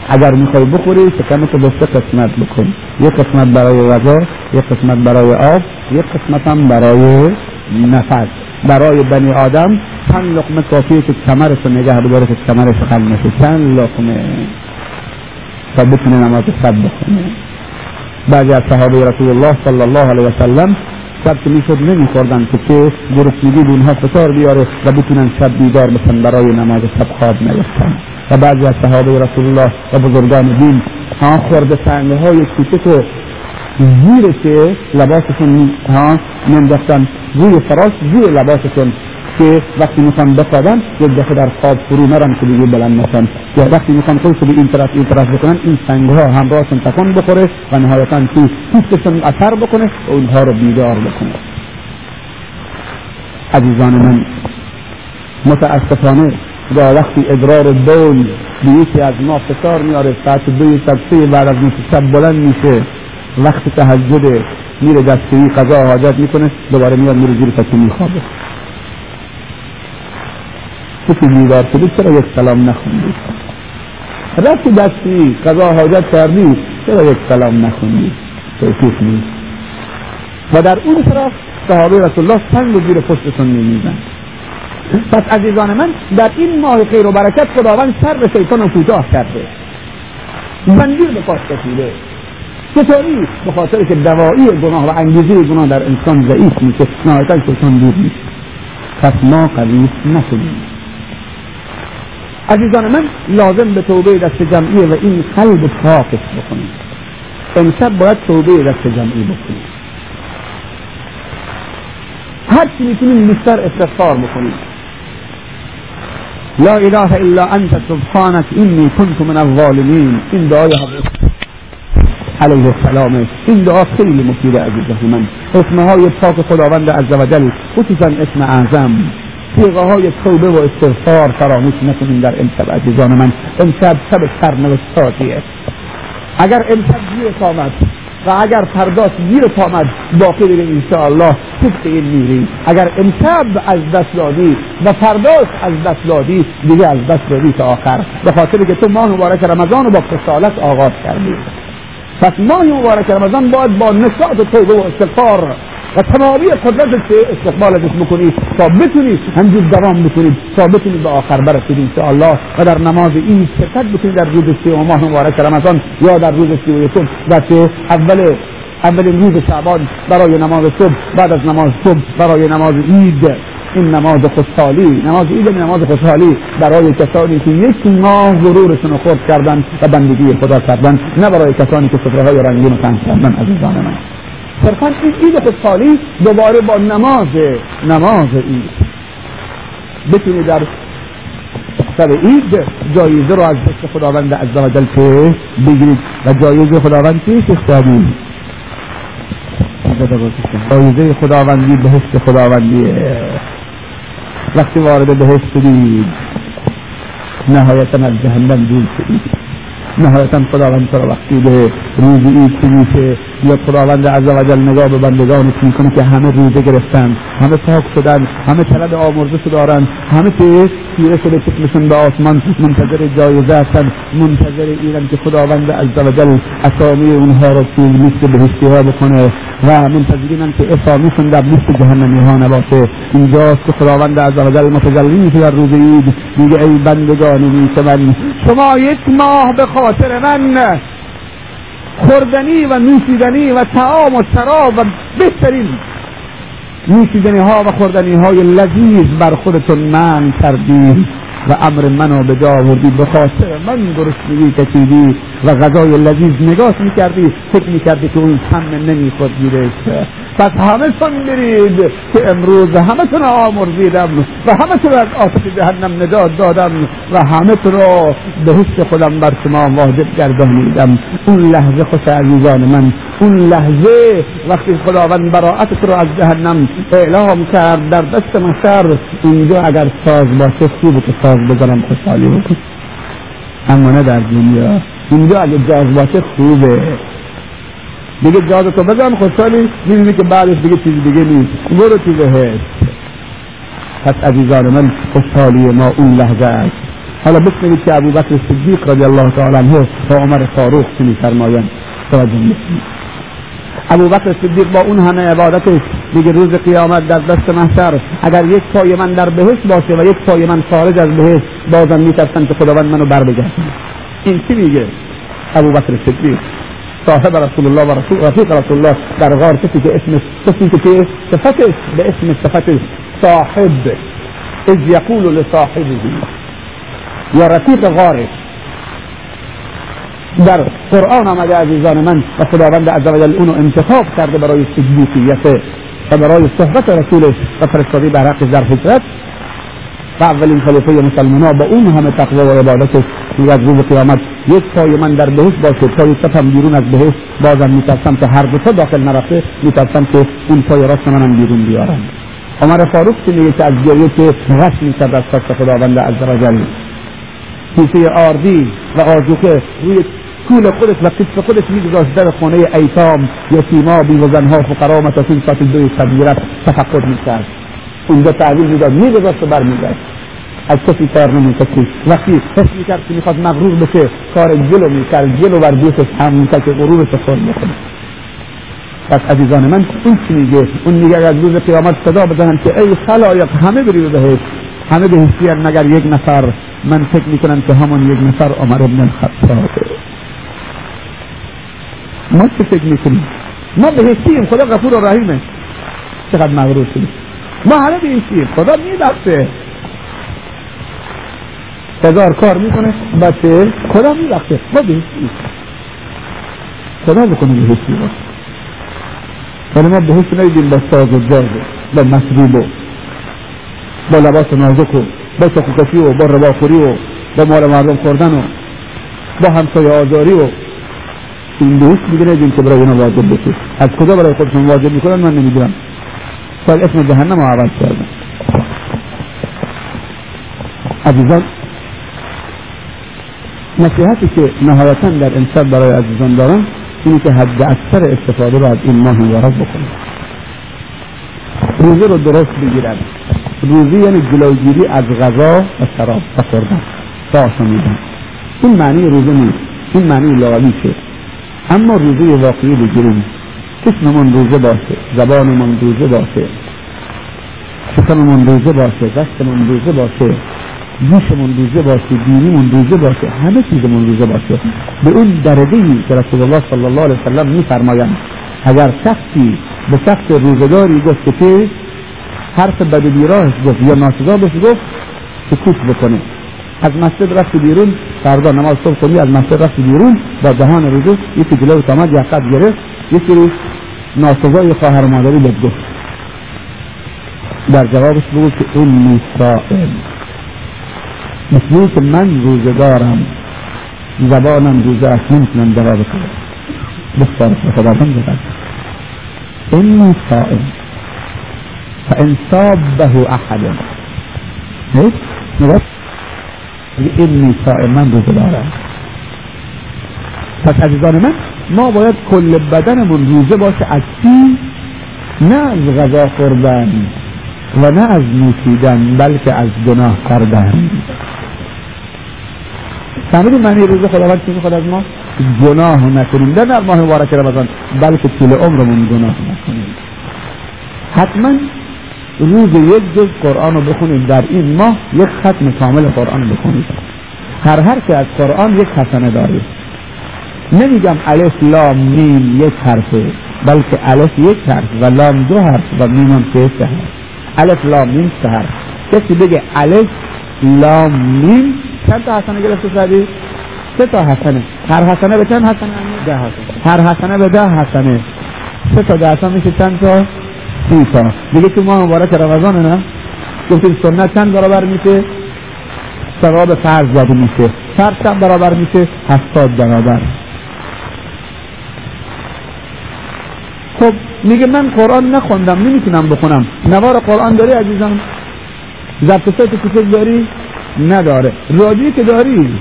اگر می‌خوای بخوری شکمت رو به سه قسمت بکن یک قسمت برای غذا یک قسمت برای آب یک قسمت هم برای نفس. برای بنی آدم چند لقمه کافیه که کمرش رو نگه بداره که کمرش خل نشه چند لقمه؟ تا بتونه نماز شب بخونه. بعضی از صحابه رسول الله صلی الله علیه وسلم شب که می‌شد نمیخوردن که چه گرسنگی به اونها فشار بیاره و بتونن شب بیدار بشن برای نماز شب خواب نیفتن و بعضی از صحابه رسول الله و بزرگان دین ها خورده سنگه های کوچک زیرش لباسشون ها ننداختن روی فراش زیر لباسشون که وقتی می‌خوان بخوابن یک دفعه در خواب فرو نرن که دیگه بلند نشن. یا وقتی می‌خوان خودش به این طرف این طرف بکنن این سنگ ها همراهشون تکان بخوره و نهایتا تو پوستشون اثر بکنه و اونها رو بیدار بکنه. عزیزان من متاسفانه و وقتی ادرار بول به یکی از ما فشار میاره ساعت دوی شب سه بعد از نصف شب بلند میشه وقت تهجد میره دستوی قضا حاجت می‌کنه دوباره میاد میره زیر تکی میخوابه. تو که بیدار شدی چرا یک سلام نخوندی؟ رفتی دستی قضا حاجت کردی چرا یک سلام نخوندی؟ توفیق نیست. و در اون طرف صحابه رسول الله سنگ و زیر پشتشون نمیزن پس عزیزان من در این ماه خیر و برکت خداوند سر به شیطان رو کوتاه کرده. زنجیر به پاس کشیده. چطوری؟ به خاطر که دوایی گناه و انگیزه گناه در انسان ضعیف میشه نهایتا شیطان دور میشه پس ما قوی نکنیم عزیزان من لازم به توبه دست جمعی و این قلب پاکش بکنیم. امشب باید توبه دست جمعی بکنیم. هر چی می‌تونیم بیشتر استغفار بکنیم. لا اله الا انت سبحانك اینی كنت من الظالمین. این دعای حضرت علیه السلام این دعا خیلی مفیده عزیزان من. اسمهای پاک خداوند عزوجل خصوصا اسم اعظم. سیغه های توبه و استغفار فراموش نکنیم در امشب عزیزان من. امشب شب سرنوشتاتیه اگر امشب گیرت آمد و اگر فرداش گیرت آمد باقی دیگه انشاءالله. طبق این میری اگر امشب از دست دادی و فرداش از دست دادی دیگه از دست دادی تا آخر. به خاطر که تو ماه مبارک رمضان رو با کسالت آغاز کردی. پس ماه مبارک رمضان باید با نشاط توبه و استغفار و تمامی قدرت استقبالش بکنید تا بتونید همجور دوام بکنید تا بتونید به آخر برسید الله و در نماز این شرکت بکنید در روز و ماه مبارک رمضان یا در روز سی و یکم و اول اولین روز شعبان برای نماز صبح بعد از نماز صبح برای نماز عید. این نماز خوشحالی نماز عید نماز خوشحالی برای کسانی که یک ماه غرورشون رو خورد کردن و بندگی خدا کردن نه برای کسانی که سفره های رنگین رو کردن عزیزان من. صرفا این عید خوشحالی دوباره با نماز نماز عید. بتونی در سر عید جایزه رو از دست خداوند عزوجل که بگیرید. و جایزه خداوند چیست جایزه خداوندی بهشت خداوندیه. وقتی وارد بهشت شدید نهایتا از جهنم دور شدید نهایتا خداوند تو وقتی به روز عید که یا خداوند عز و جل نگاه به بندگانش می‌کنه که همه روزه گرفتن همه پاک شدن همه طلب آمرزش دارن همه که تیره شده چشمشون به آسمان منتظر جایزه هستن منتظر اینن که خداوند عز و جل اسامی اونها رو توی لیست بهشتی ها بکنه و منتظرینن که اسامیشون در لیست جهنمی ها نباشه اینجاست که خداوند عز و جل متجلی میشه در روز عید میگه ای بندگان نیک من شما یک ماه به خاطر من خوردنی و نوشیدنی و تعام و شراب و بهترین نوشیدنی ها و خوردنی های لذیذ بر خودتون من کردید و امر منو به جا آوردی. به خاطر من گرسنگی کشیدی و غذای لذیذ نگاه می‌کردی فکر می‌کردی که اون هم نمی‌خورد گیرش پس همه تون برید که امروز همه تون آمرزیدم و همه تون از آتش جهنم نجات دادم و همه تون رو به حس خودم بر شما واجب گردانیدم. اون لحظه خوش عزیزان من اون لحظه وقتی خداوند براعتت رو از جهنم اعلام کرد در دست محشر اینجا اگر ساز باشه خوبه که ساز بزنم خوشحالی بکن. اما نه در دنیا. اینجا اگه جاز باشه خوبه. دیگه جاز تو بزن خوشحالی می‌بینی که بعدش دیگه چیز دیگه نیست. برو تو بهشت پس عزیزان من خوشحالی ما اون لحظه است. حالا بشنوید که ابو بکر صدیق رضی الله تعالی عنه و عمر فاروق چی میفرمایند؟ توجه ابو بکر صدیق با اون همه عبادتش دیگه روز قیامت در دست محشر اگر یک پای من در بهشت باشه و یک پای من خارج از بهشت بازم میترسن که خداوند منو بر میگه ابو بکر صدیق صاحب رسول الله و رسول رفیق رسول الله. در غار کسی که اسم کسی که صفتش به صاحب. اذ یقول لصاحبه. یا رفیق غارش در قرآن آمده عزیزان من و خداوند عزوجل اونو انتخاب کرده برای صدیقیت و برای صحبت رسولش و فرستادی بر حق در حجرت. و اولین خلیفه مسلمان با اون همه تقوی و عبادتش میگه از روز قیامت یک پای من در بهشت باشه پای چپم بیرون از بهشت. بازم میترسم که هر دو تا داخل نرفته میترسم که اون پای راست منم بیرون بیارم. عمر فاروق چی میگه که از گریه که غش می‌کرد از خواست خداوند عزوجل کیسه آردی و آجوکه روی کول خودش و قصف خودش میگذاشت در خانه ایتام یتیما بیوزنها فقرا مساکین ساعت دوی تبیرت تفقد می‌کرد. اونجا تعویل می‌داد میگذاشت و برمیگشت. از کسی کار نمی‌کشید وقتی حس می‌کرد که می‌خواد مغرور بشه کار جلو می‌کرد جلو بر دوستش هم می‌کرد که غرورش خورد بکنه. پس عزیزان من اون چی میگه؟ اون میگه از روز قیامت صدا بزنن که ای خلایق همه برید بهش همه بهشتی مگر یک نفر؟ من فکر می‌کنم که همون یک نفر عمر ابن الخطابه ما چه فکر می‌کنیم؟ ما بهشتیم خدا غفور و رحیمه. چقدر مغرور شدیم؟ ما همه بهشتیم خدا میبخشه. هزار کار می‌کنه بچه خدا میبخشه. ما بهشتیم خدا بکنه بهشتی باشه ولی ما بهشت نیدیم با ساز و جاز با مشروب و با لباس نازک و با شکوکشی و با رواخوری و با مال مردم خوردن و با همسایه آزاری و این بهشت دیگه ندیم که برای اینا واجب بشه از کجا برای خودشون واجب می‌کنن؟ من نمی‌دونم شاید اسم جهنم عوض کردن عزیزان نصیحتی که نهایتا در امشب برای عزیزان دارم اینه که حد اکثر استفاده رو از این ماه مبارک بکنن روزه رو درست بگیرن. روزی یعنی جلوگیری از غذا و شراب و خوردن. تا آشامیدن این معنی روزه نیست. این معنی لالیشه اما روزه واقعی بگیریم. چشممون روزه باشه زبانمون روزه باشه شکممون روزه باشه دستمون روزه باشه گوشمون روزه باشه دینیمون روزه باشه همه چیزمون روزه باشه. به اون درجه که رسول الله صلی الله علیه وسلم میفرمایند. اگر شخصی به شخص روزگاری گفت که حرف بد بیراهش گفت یا ناسزا بهش گفت سکوت بکنه. از مسجد رفت بیرون فردا نماز صبح کنی از مسجد رفت بیرون با دهان روزه یکی جلو تامد یا قد گرفت یکی ناسزای خواهر مادری بهت گفت. در جوابش بگو که این صائم مثل که من روزه دارم زبانم روزه است نمیتونم جواب کنم بسیار خدا بند إني صائم فإن صابه أحد. هيك نبص إني صائم من روزه دارم پس عزیزان من ما باید کل بدنمون روزه باشه از چی نه از غذا خوردن و نه از نوشیدن بلکه از گناه کردن. فهمیدیم معنی روزه خداوند چی می‌خواد از ما؟ گناه نکنیم. نه در ماه مبارک رمضان بلکه طول عمرمون گناه نکنیم. حتما روز یک جز قرآن رو بخونید در این ماه یک ختم کامل قرآن بخونید هر هر که از قرآن یک حسنه دارید نمیگم الف لام میم یک حرفه بلکه الف یک حرف و لام دو حرف و میم هم سه حرف. الف لام میم سه حرف. کسی بگه الف لام میم چند تا حسنه گرفته سادی سه تا حسنه. هر حسنه به چند حسنه؟ ده حسنه. هر حسنه به ده حسنه. سه تا ده حسنه میشه چند تا؟ سی تا. دیگه تو ماه مبارک رمضان نه؟ گفتیم سنت چند برابر میشه؟ ثواب فرض داده میشه. فرض چند برابر میشه؟ هفتاد برابر. خب میگه من قرآن نخوندم نمی‌تونم بخونم. نوار قرآن داری عزیزم؟ ضبط صوت داری؟ نداره. رادیویی که داری؟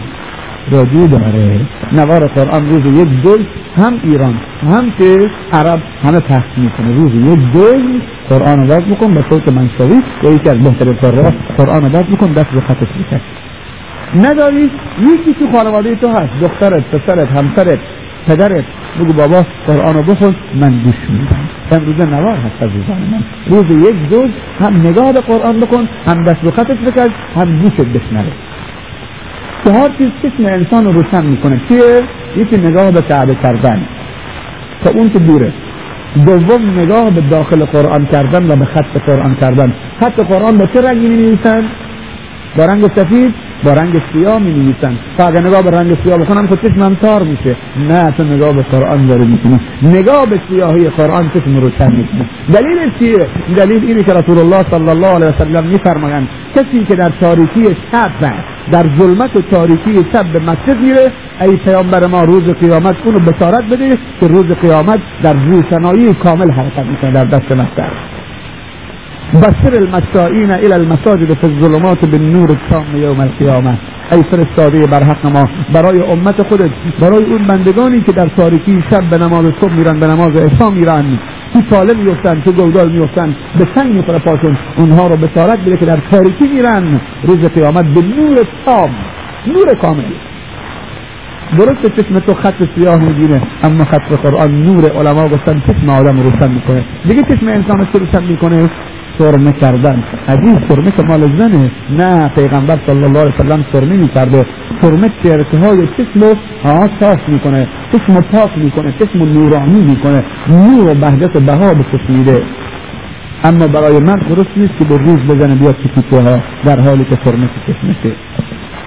رادیو داره. نوار قرآن روز یک دوز هم ایران هم که عرب همه پخش می‌کنه. روز یک دوز قرآن رو باز بکن به صوت منشوی یا یکی از بهترین قرآن قرآن رو بکن دست به خطش بکن نداری؟ یکی تو خانواده تو هست دخترت پسرت همسرت. پدرت بگو بابا قرآن رو بخون من گوش میدم. امروزه نوار هست عزیزان من. روز یک دوز هم نگاه به قرآن بکن هم دست به خطش بکن هم گوشت بشنره چهار چیز چشم انسان رو روشن می‌کنه. چیه؟ یکی نگاه به کعبه کردن. تا اون که دوره. دوم نگاه به داخل قرآن کردن و به خط قرآن کردن. خط قرآن به چه رنگی می نویسن؟ با رنگ سفید؟ با رنگ سیاه می نویسن تا اگر نگاه به رنگ سیاه بکنم خود چشمم تار میشه. نه تو نگاه به قرآن داره می‌کنی. نگاه به سیاهی قرآن چشم روشن می‌کنه دلیل چیه؟ دلیل اینه که رسول الله صلی الله علیه وسلم میفرمایند کسی که در تاریکی شب در ظلمت و تاریکی شب به مسجد میره ای پیامبر ما روز قیامت اونو بشارت بده که روز قیامت در روشنایی کامل حرکت می‌کنه در دست مسجد. بشر المشائین الى المساجد في الظلمات بالنور التام یوم القیامه ای فرستاده بر حق ما برای امت خودت برای اون بندگانی که در تاریکی شب به نماز صبح میرن به نماز عشا میرن تو تاله میفتن تو گودال میفتن به سنگ می‌خوره پاشون اونها رو بشارت بده که در تاریکی میرن. روز قیامت به نور تام نور کامل. درست چشم تو خط سیاه می‌گیره اما خط قرآن نور علما گفتن چشم آدم روشن می‌کنه. دیگه چشم انسان رو روشن می‌کنه سرمه کردن. حدیث سرمه که مال زنه نه پیغمبر صلی الله علیه وسلم سرمه می‌کرده. سرمه چرته های چشم رو صاف می‌کنه چشم پاک می‌کنه چشم نورانی می‌کنه. نور بهجت بها به چشم میده. اما برای من درست نیست که به ریز بزنه بیاد تو ها در حالی که سرمه چشمشه.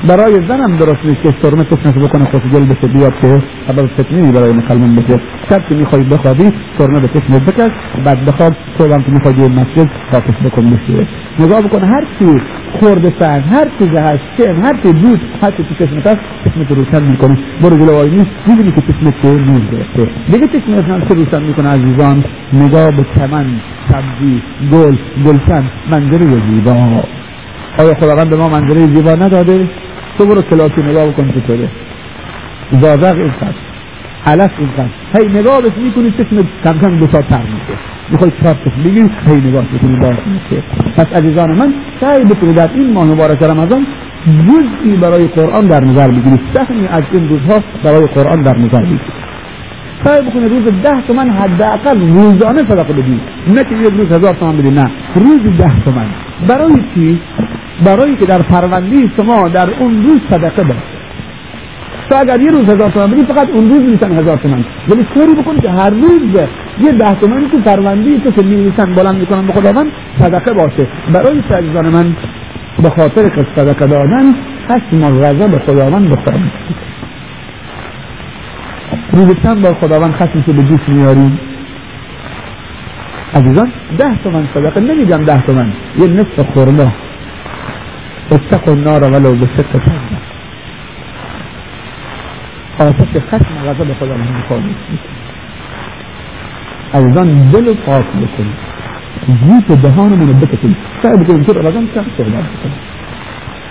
برای زنم درست نیست که سرمه چشمش بکنه خوشگل بشه بیاد که سبب فتنی برای مسلمان بشه. شب که می‌خوای بخوابی سرمه به چشمت بکش بعد بخواب صبحم که می‌خوای بیای مسجد خاکش بکن بشه. نگاه بکن هر چی خورده سنگ هر چیز هست چم هر چی بود هر چی تو چشمت هست چشمت روشن می‌کنه برو جلو آینه می‌بینی که چشمت چه نور گرفته دیگه چشمت هم چه روشن می‌کنه عزیزان؟ نگاه به چمن سبزی گل گلشن منظره زیبا. آیا خداوند به ما منظره زیبا نداده؟ تو برو کلاسی نگاه بکن چطوره. زازق اینقدر علف اینقدر هی نگاه بس می‌کنی چشم کم کم دو تا تر میشه. می‌خوای چهار چشم بگیری هی نگاه بکنی باز میشه. پس عزیزان من سعی بکنی در این ماه مبارک رمضان جزئی برای قرآن در نظر بگیری. سهمی از این روزها برای قرآن در نظر بگیری. سعی بکنه روز ده تومن حداقل روزانه صدقه بدی. نه که یک روز هزار تومن بدی نه. روز ده تومن. برای چی؟ برای که در پرونده شما در اون روز صدقه باشه. تو اگر یه روز هزار تومن بدی فقط اون روز میشن هزار تومن. ولی طوری بکن که هر روز یه ده تومنی تو پرونده تو که میلیسن بلند می‌کنن به خداوند صدقه باشه. برای عزیزان من به خاطر که صدقه دادن خشم و غضب خداوند بخواهد روز چند بار خداوند خشمش به دوست میاری عزیزان ده تومن صدقه نمیگم ده تومن یه نصف خورما اتقوا النار ولو بشق تمره آتش خشم و غضب خداوند خاموش عزیزان دل و پاک بکنید. زیت دهانمون رو بکشید. سعی بکنیم تو رمضان کم صحبت بکنیم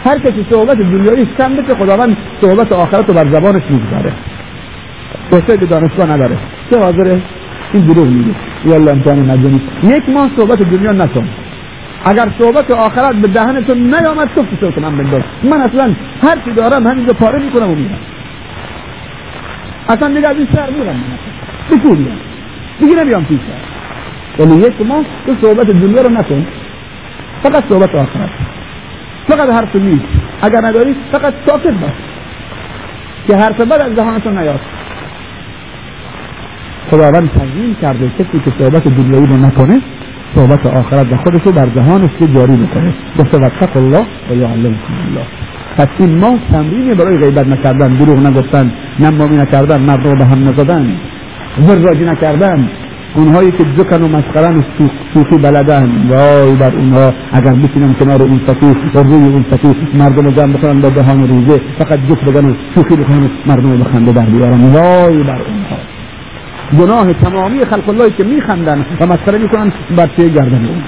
هر کسی صحبت دنیایی کم بشه خداوند صحبت آخرت رو بر زبانش می‌گذاره. به دانشگاه نداره. چه حاضره؟ این دروغ میگه. یالا امتحان مجانی یک ماه صحبت دنیا نکن. اگر صحبت آخرت به دهنتون نیامد تو فسر کنم بنداز. من اصلا هر چی دارم همینجا پاره می‌کنم و میرم. اصلا دیگه از این سر میرم. من بکو میرم. دیگه نمیام پیش ولی یک ماه تو صحبت دنیا رو نکن. فقط صحبت آخرت. فقط حرف نیست. اگر نداری فقط ساکت باش. که حرف بد از دهانتون نیاد. خداوند تنظیم کرده کسی که صحبت دنیایی رو نکنه صحبت آخرت و خودش رو بر جهانش که جاری می‌کنه. گفته وقت الله و یعلمکم الله. پس این ما تمرینی برای غیبت نکردن دروغ نگفتن نمامی نکردن مردم به هم نزدن وراجی نکردن. اونهایی که دکن و مسخرن سوخی بلدن. وای بر اونها اگر بتونن کنار اون سطو و روی اون سطو مردم جمع بکنن با دهان ریزه فقط جفت بگن و شوخی بکنن مردم رو بخنده در بیارن. وای بر اونها. گناه تمامی خلق الله که میخندن و مسخره می‌کنن بر پی گردن اون.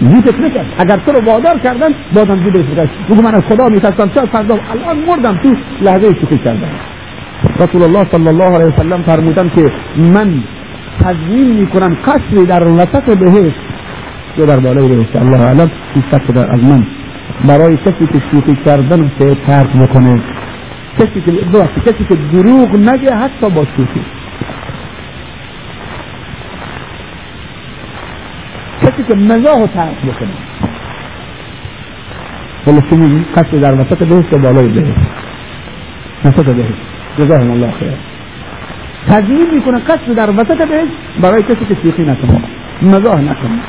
زیتت نکرد. اگر تو رو وادار کردن بازم زیدش بگرد بگو من از خدا میترسم. چه فردا؟ الان مردم تو لحظه شوخی کردن. رسول الله صلی الله علیه وسلم فرمودن که من تضمین می‌کنم قصری در وسط بهشت. یا در بالای بهشت الله اعلم از من. برای کسی که شوخی کردن که ترک بکنه. کسی که کسی که دروغ نگه حتی با شوخی کسی که مزاح و ترک بکنه. فلسطینی قصد در وسط بهشت و بالای بهشت وسط بهشت جزاهم الله خیر. تضمین می‌کنه قصد در وسط بهشت برای کسی که شوخی نکنه. مزاح نکنه.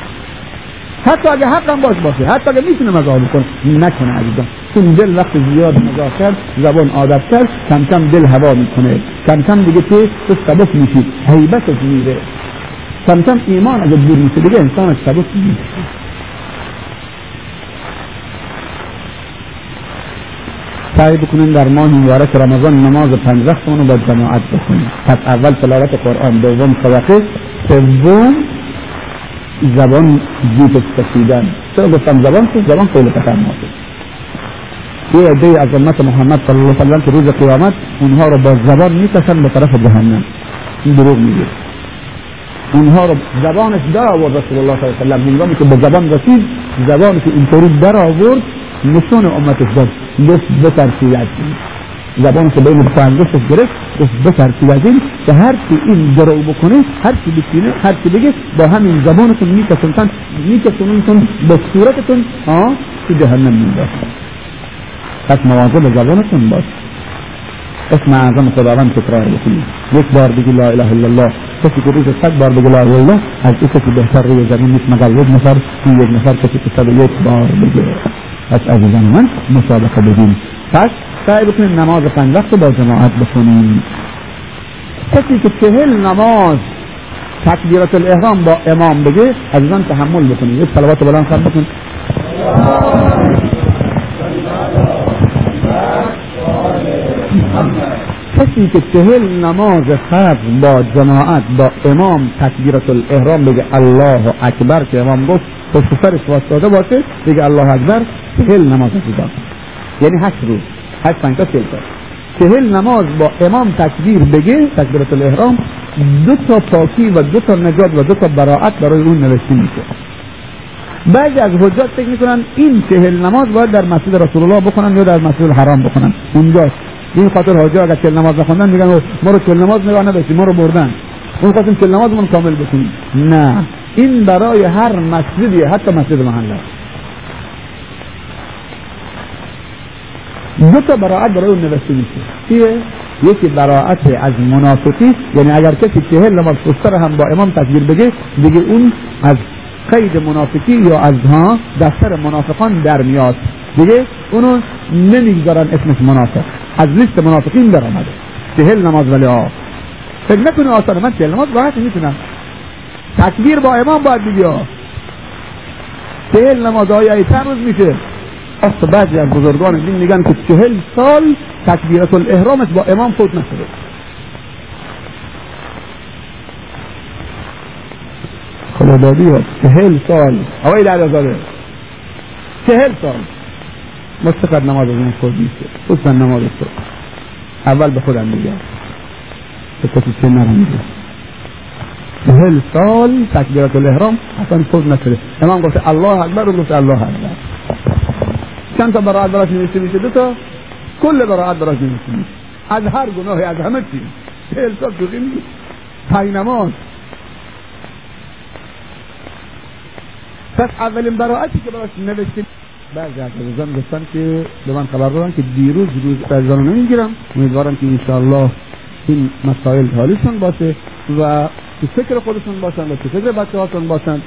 حتی اگه حق هم باش باشه حتی اگه می‌تونه مزاح بکنه نکنه عزیزان. چون دل وقت زیاد مزاح کرد زبان عادت کرد کم کم دل هوا می‌کنه. کم کم دیگه تو تو سبک میشی حیبتت میره. کم کم ایمان اگه دور میشه دیگه انسان سبک میشه سعی بکنیم در ماه مبارک رمضان نماز پنج وقتمون رو با جماعت بخونیم پس اول تلاوت قرآن دوم صدقه سوم زبان جیت کشیدن چرا گفتم زبان که زبان خیلی خطرناکه یه عده از امت محمد صلی الله علیه وسلم که روز قیامت اونها رو با زبان می‌کشن به طرف جهنم. این دروغ میگه. اونها رو زبانش در آورد رسول الله صلی الله علیه وسلم. هنگامی که به زبان رسید زبانش اینطوری در آورد نشون امتش داد گفت بترسید زبان که بین دو انگشتش گرفت گفت بترسید از این که هر کی این درو بکنه هر کی بکنه هر کی بگه با همین زبانتون میکسونتن میکسونتون به صورتتون ها تو جهنم میندازن پس مواظب زبانتون باش. اسم اعظم خداوند تکرار بکنید. یک بار بگی لا اله الا الله. کسی که روز صد بار بگه لا اله الله از این کسی بهتر روی زمین نیست مگر یک نفر این یک نفر کسی که صد یک بار بگه. پس عزیزان من مسابقه بدیم پس سعی بکنیم نماز پنج وقت با جماعت بخونیم. کسی که چهل نماز تکبیرات الاحرام با امام بگه عزیزان تحمل بکنیم. یک صلوات بلند خواهد بکن کسی که چهل نماز فرض با جماعت با امام تکبیرت الاحرام بگه الله اکبر که امام گفت پشت سرش واسطاده باشه بگه الله اکبر چهل نماز دیدن یعنی هشت روز. هشت پنجتا چهل تا چهل نماز با امام تکبیر بگه تکبیرت الاحرام دو تا پاکی و دو تا نجات و دو تا براعت برای اون نوشته میشه. بعضی از حجات فکر می‌کنن این چهل نماز باید در مسجد رسول الله بخونن یا در مسجد الحرام بخونن. اونجاست این خاطر حاجا اگر چهل نماز نخوندن میگن ما رو چهل نماز نگاه نداشتیم ما رو بردن. اون خواستیم چهل نمازمون کامل بکنیم نه. این برای هر مسجدیه حتی مسجد محله. دو تا براعت برای اون نوشته میشه. چیه؟ یکی براعت از منافقی یعنی اگر کسی چهل نماز پشتر هم با امام تکبیر بگه دیگه اون از قید منافقی یا از ها دفتر منافقان در میاد. دیگه اونو نمی‌گذارن اسمش منافق. از لیست منافقین در آمده. چهل نماز ولی آه. فکر نکنه آسانه من چهل نماز راحت می‌تونم. تکبیر با امام باید بگی چهل نماز های چند روز میشه؟ اصلا بعضی از بزرگان دین میگن که چهل سال تکبیرت الاحرامش با امام فوت نشده. خلابادی ها چهل سال. آقای در چهل سال. مستقر نماز از من خود میشه خصوصا نماز تو اول به خودم میگم. به کسی چه نرم چهل سال تکبیرت الاحرام اصلا خود نشده. امام گفته الله اکبر و گفته الله اکبر. چند تا براعت براش نوشته میشه؟ دو تا. کل براعت براش نوشته میشه. از هر گناهی از همه چی. چهل سال شوخی پای نماز. پس اولین براعتی که براش نوشته بعضی از عزیزان گفتن که به من خبر دادن که دیروز روز عزیزان رو نمی‌گیرم. امیدوارم که انشاءالله این مسائل حالیشون باشه و تو فکر خودشون باشن و تو فکر بچه هاشون باشن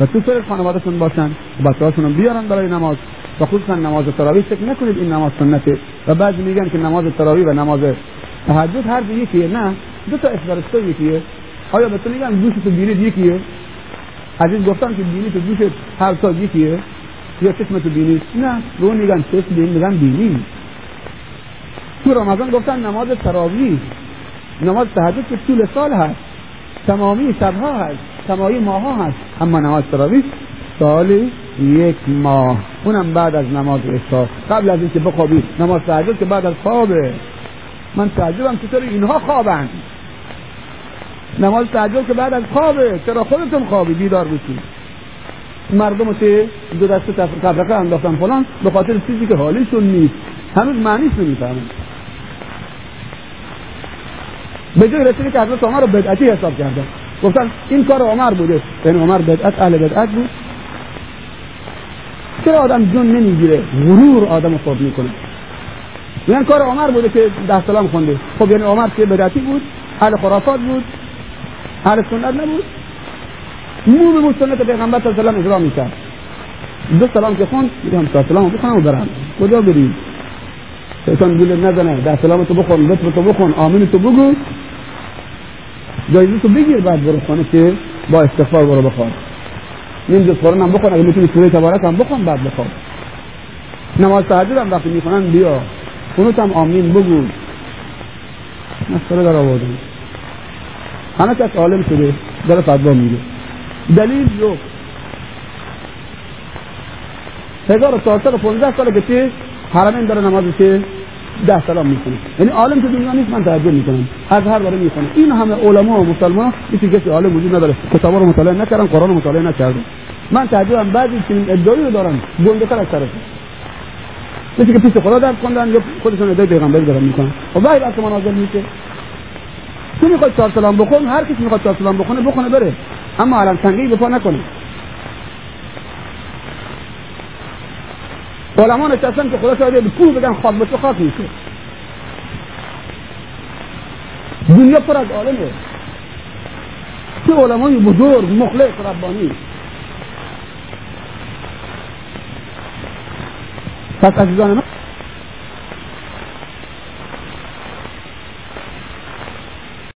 و تو فکر خانوادهشون باشن و بچه هاشون بیارن برای نماز. و خصوصا نماز تراویح فکر نکنید این نماز سنته. و بعضی میگن که نماز تراویح و نماز تهجد هر دو یکیه. نه دو تا اسپرستو یکیه. آیا به تو میگن گوش تو بینید یکیه؟ عزیز گفتن که بینی تو گوش هر تا یکیه. یا چشم تو بینید نه به اون میگن چشم بینی میگن بینی. تو رمضان گفتن نماز تراویح. نماز تهجد که طول سال هست. تمامی شبها هست. تمامی ماها هست. اما نماز تراویح سال یک ماه. اونم بعد از نماز عشا قبل از اینکه بخوابی نماز تهجد که بعد از خوابه. من تعجبم چطور اینها خوابن. نماز تهجد که بعد از خوابه. چرا خودتون خوابی؟ بیدار بشید مردم که دو دست تفرقه انداختن فلان. به خاطر چیزی که حالیشون نیست. هنوز معنیش نمی‌فهمن. به جای رسیدی که حضرت عمر رو بدعتی حساب کردن. گفتن این کار عمر بوده. یعنی عمر بدعت اهل بدعت بود. چرا آدم جون نمی‌گیره؟ غرور آدم خود می‌کنه. یعنی کار عمر بوده که ده سلام خونده. خب یعنی عمر که بدعتی بود اهل خرافات بود اهل سنت نبود. مو به سنت پیغمبر صلی الله علیه و می‌کرد. دو سلام که خوند میگم تا سلام بخونم و برم. کجا بریم؟ شیطان گول نزنه. ده سلام تو بخون لطف تو بخون آمین تو بگو. جایزه تو بگیر بعد برو خانه که با استغفار برو بخوان. نیم جز قرآن هم بخون اگه می‌تونی سوره تبارک هم بخون بعد بخوان. نماز تهجد هم وقتی می‌خونن بیا. اونو هم آمین بگو. مسئله در آوردن همه کس عالم شده داره فتوا میده. دلیل رو هزار و چهارصد و پونزده ساله که چه حرمین داره نماز چه ده سلام می‌کنه. یعنی عالم تو دنیا نیست من تعجب می‌کنم. از هر داره می‌کنه این همه علما و مسلمان هیچ کسی عالم وجود نداره. کتابا رو مطالعه نکردن قرآن رو مطالعه نکردن. من تعجبم بعضی چنین ادعایی رو دارن گنده تر از طرف مثل که پیش خدا درد خوندن یا خودشون ادعای پیغمبر دارن می‌کنن. و بعد از مناظر میشه. تو می‌خواد چهار سلام بخون هر کسی می‌خواد چهار سلام بخونه بخونه بره. اما علم تنگی به نکنه. علما نشستن که خدا شاید به کوه بگن خواب به تو خاک میشه دنیا پر از عالمه. چه علمای بزرگ مخلص ربانی. پس عزیزان من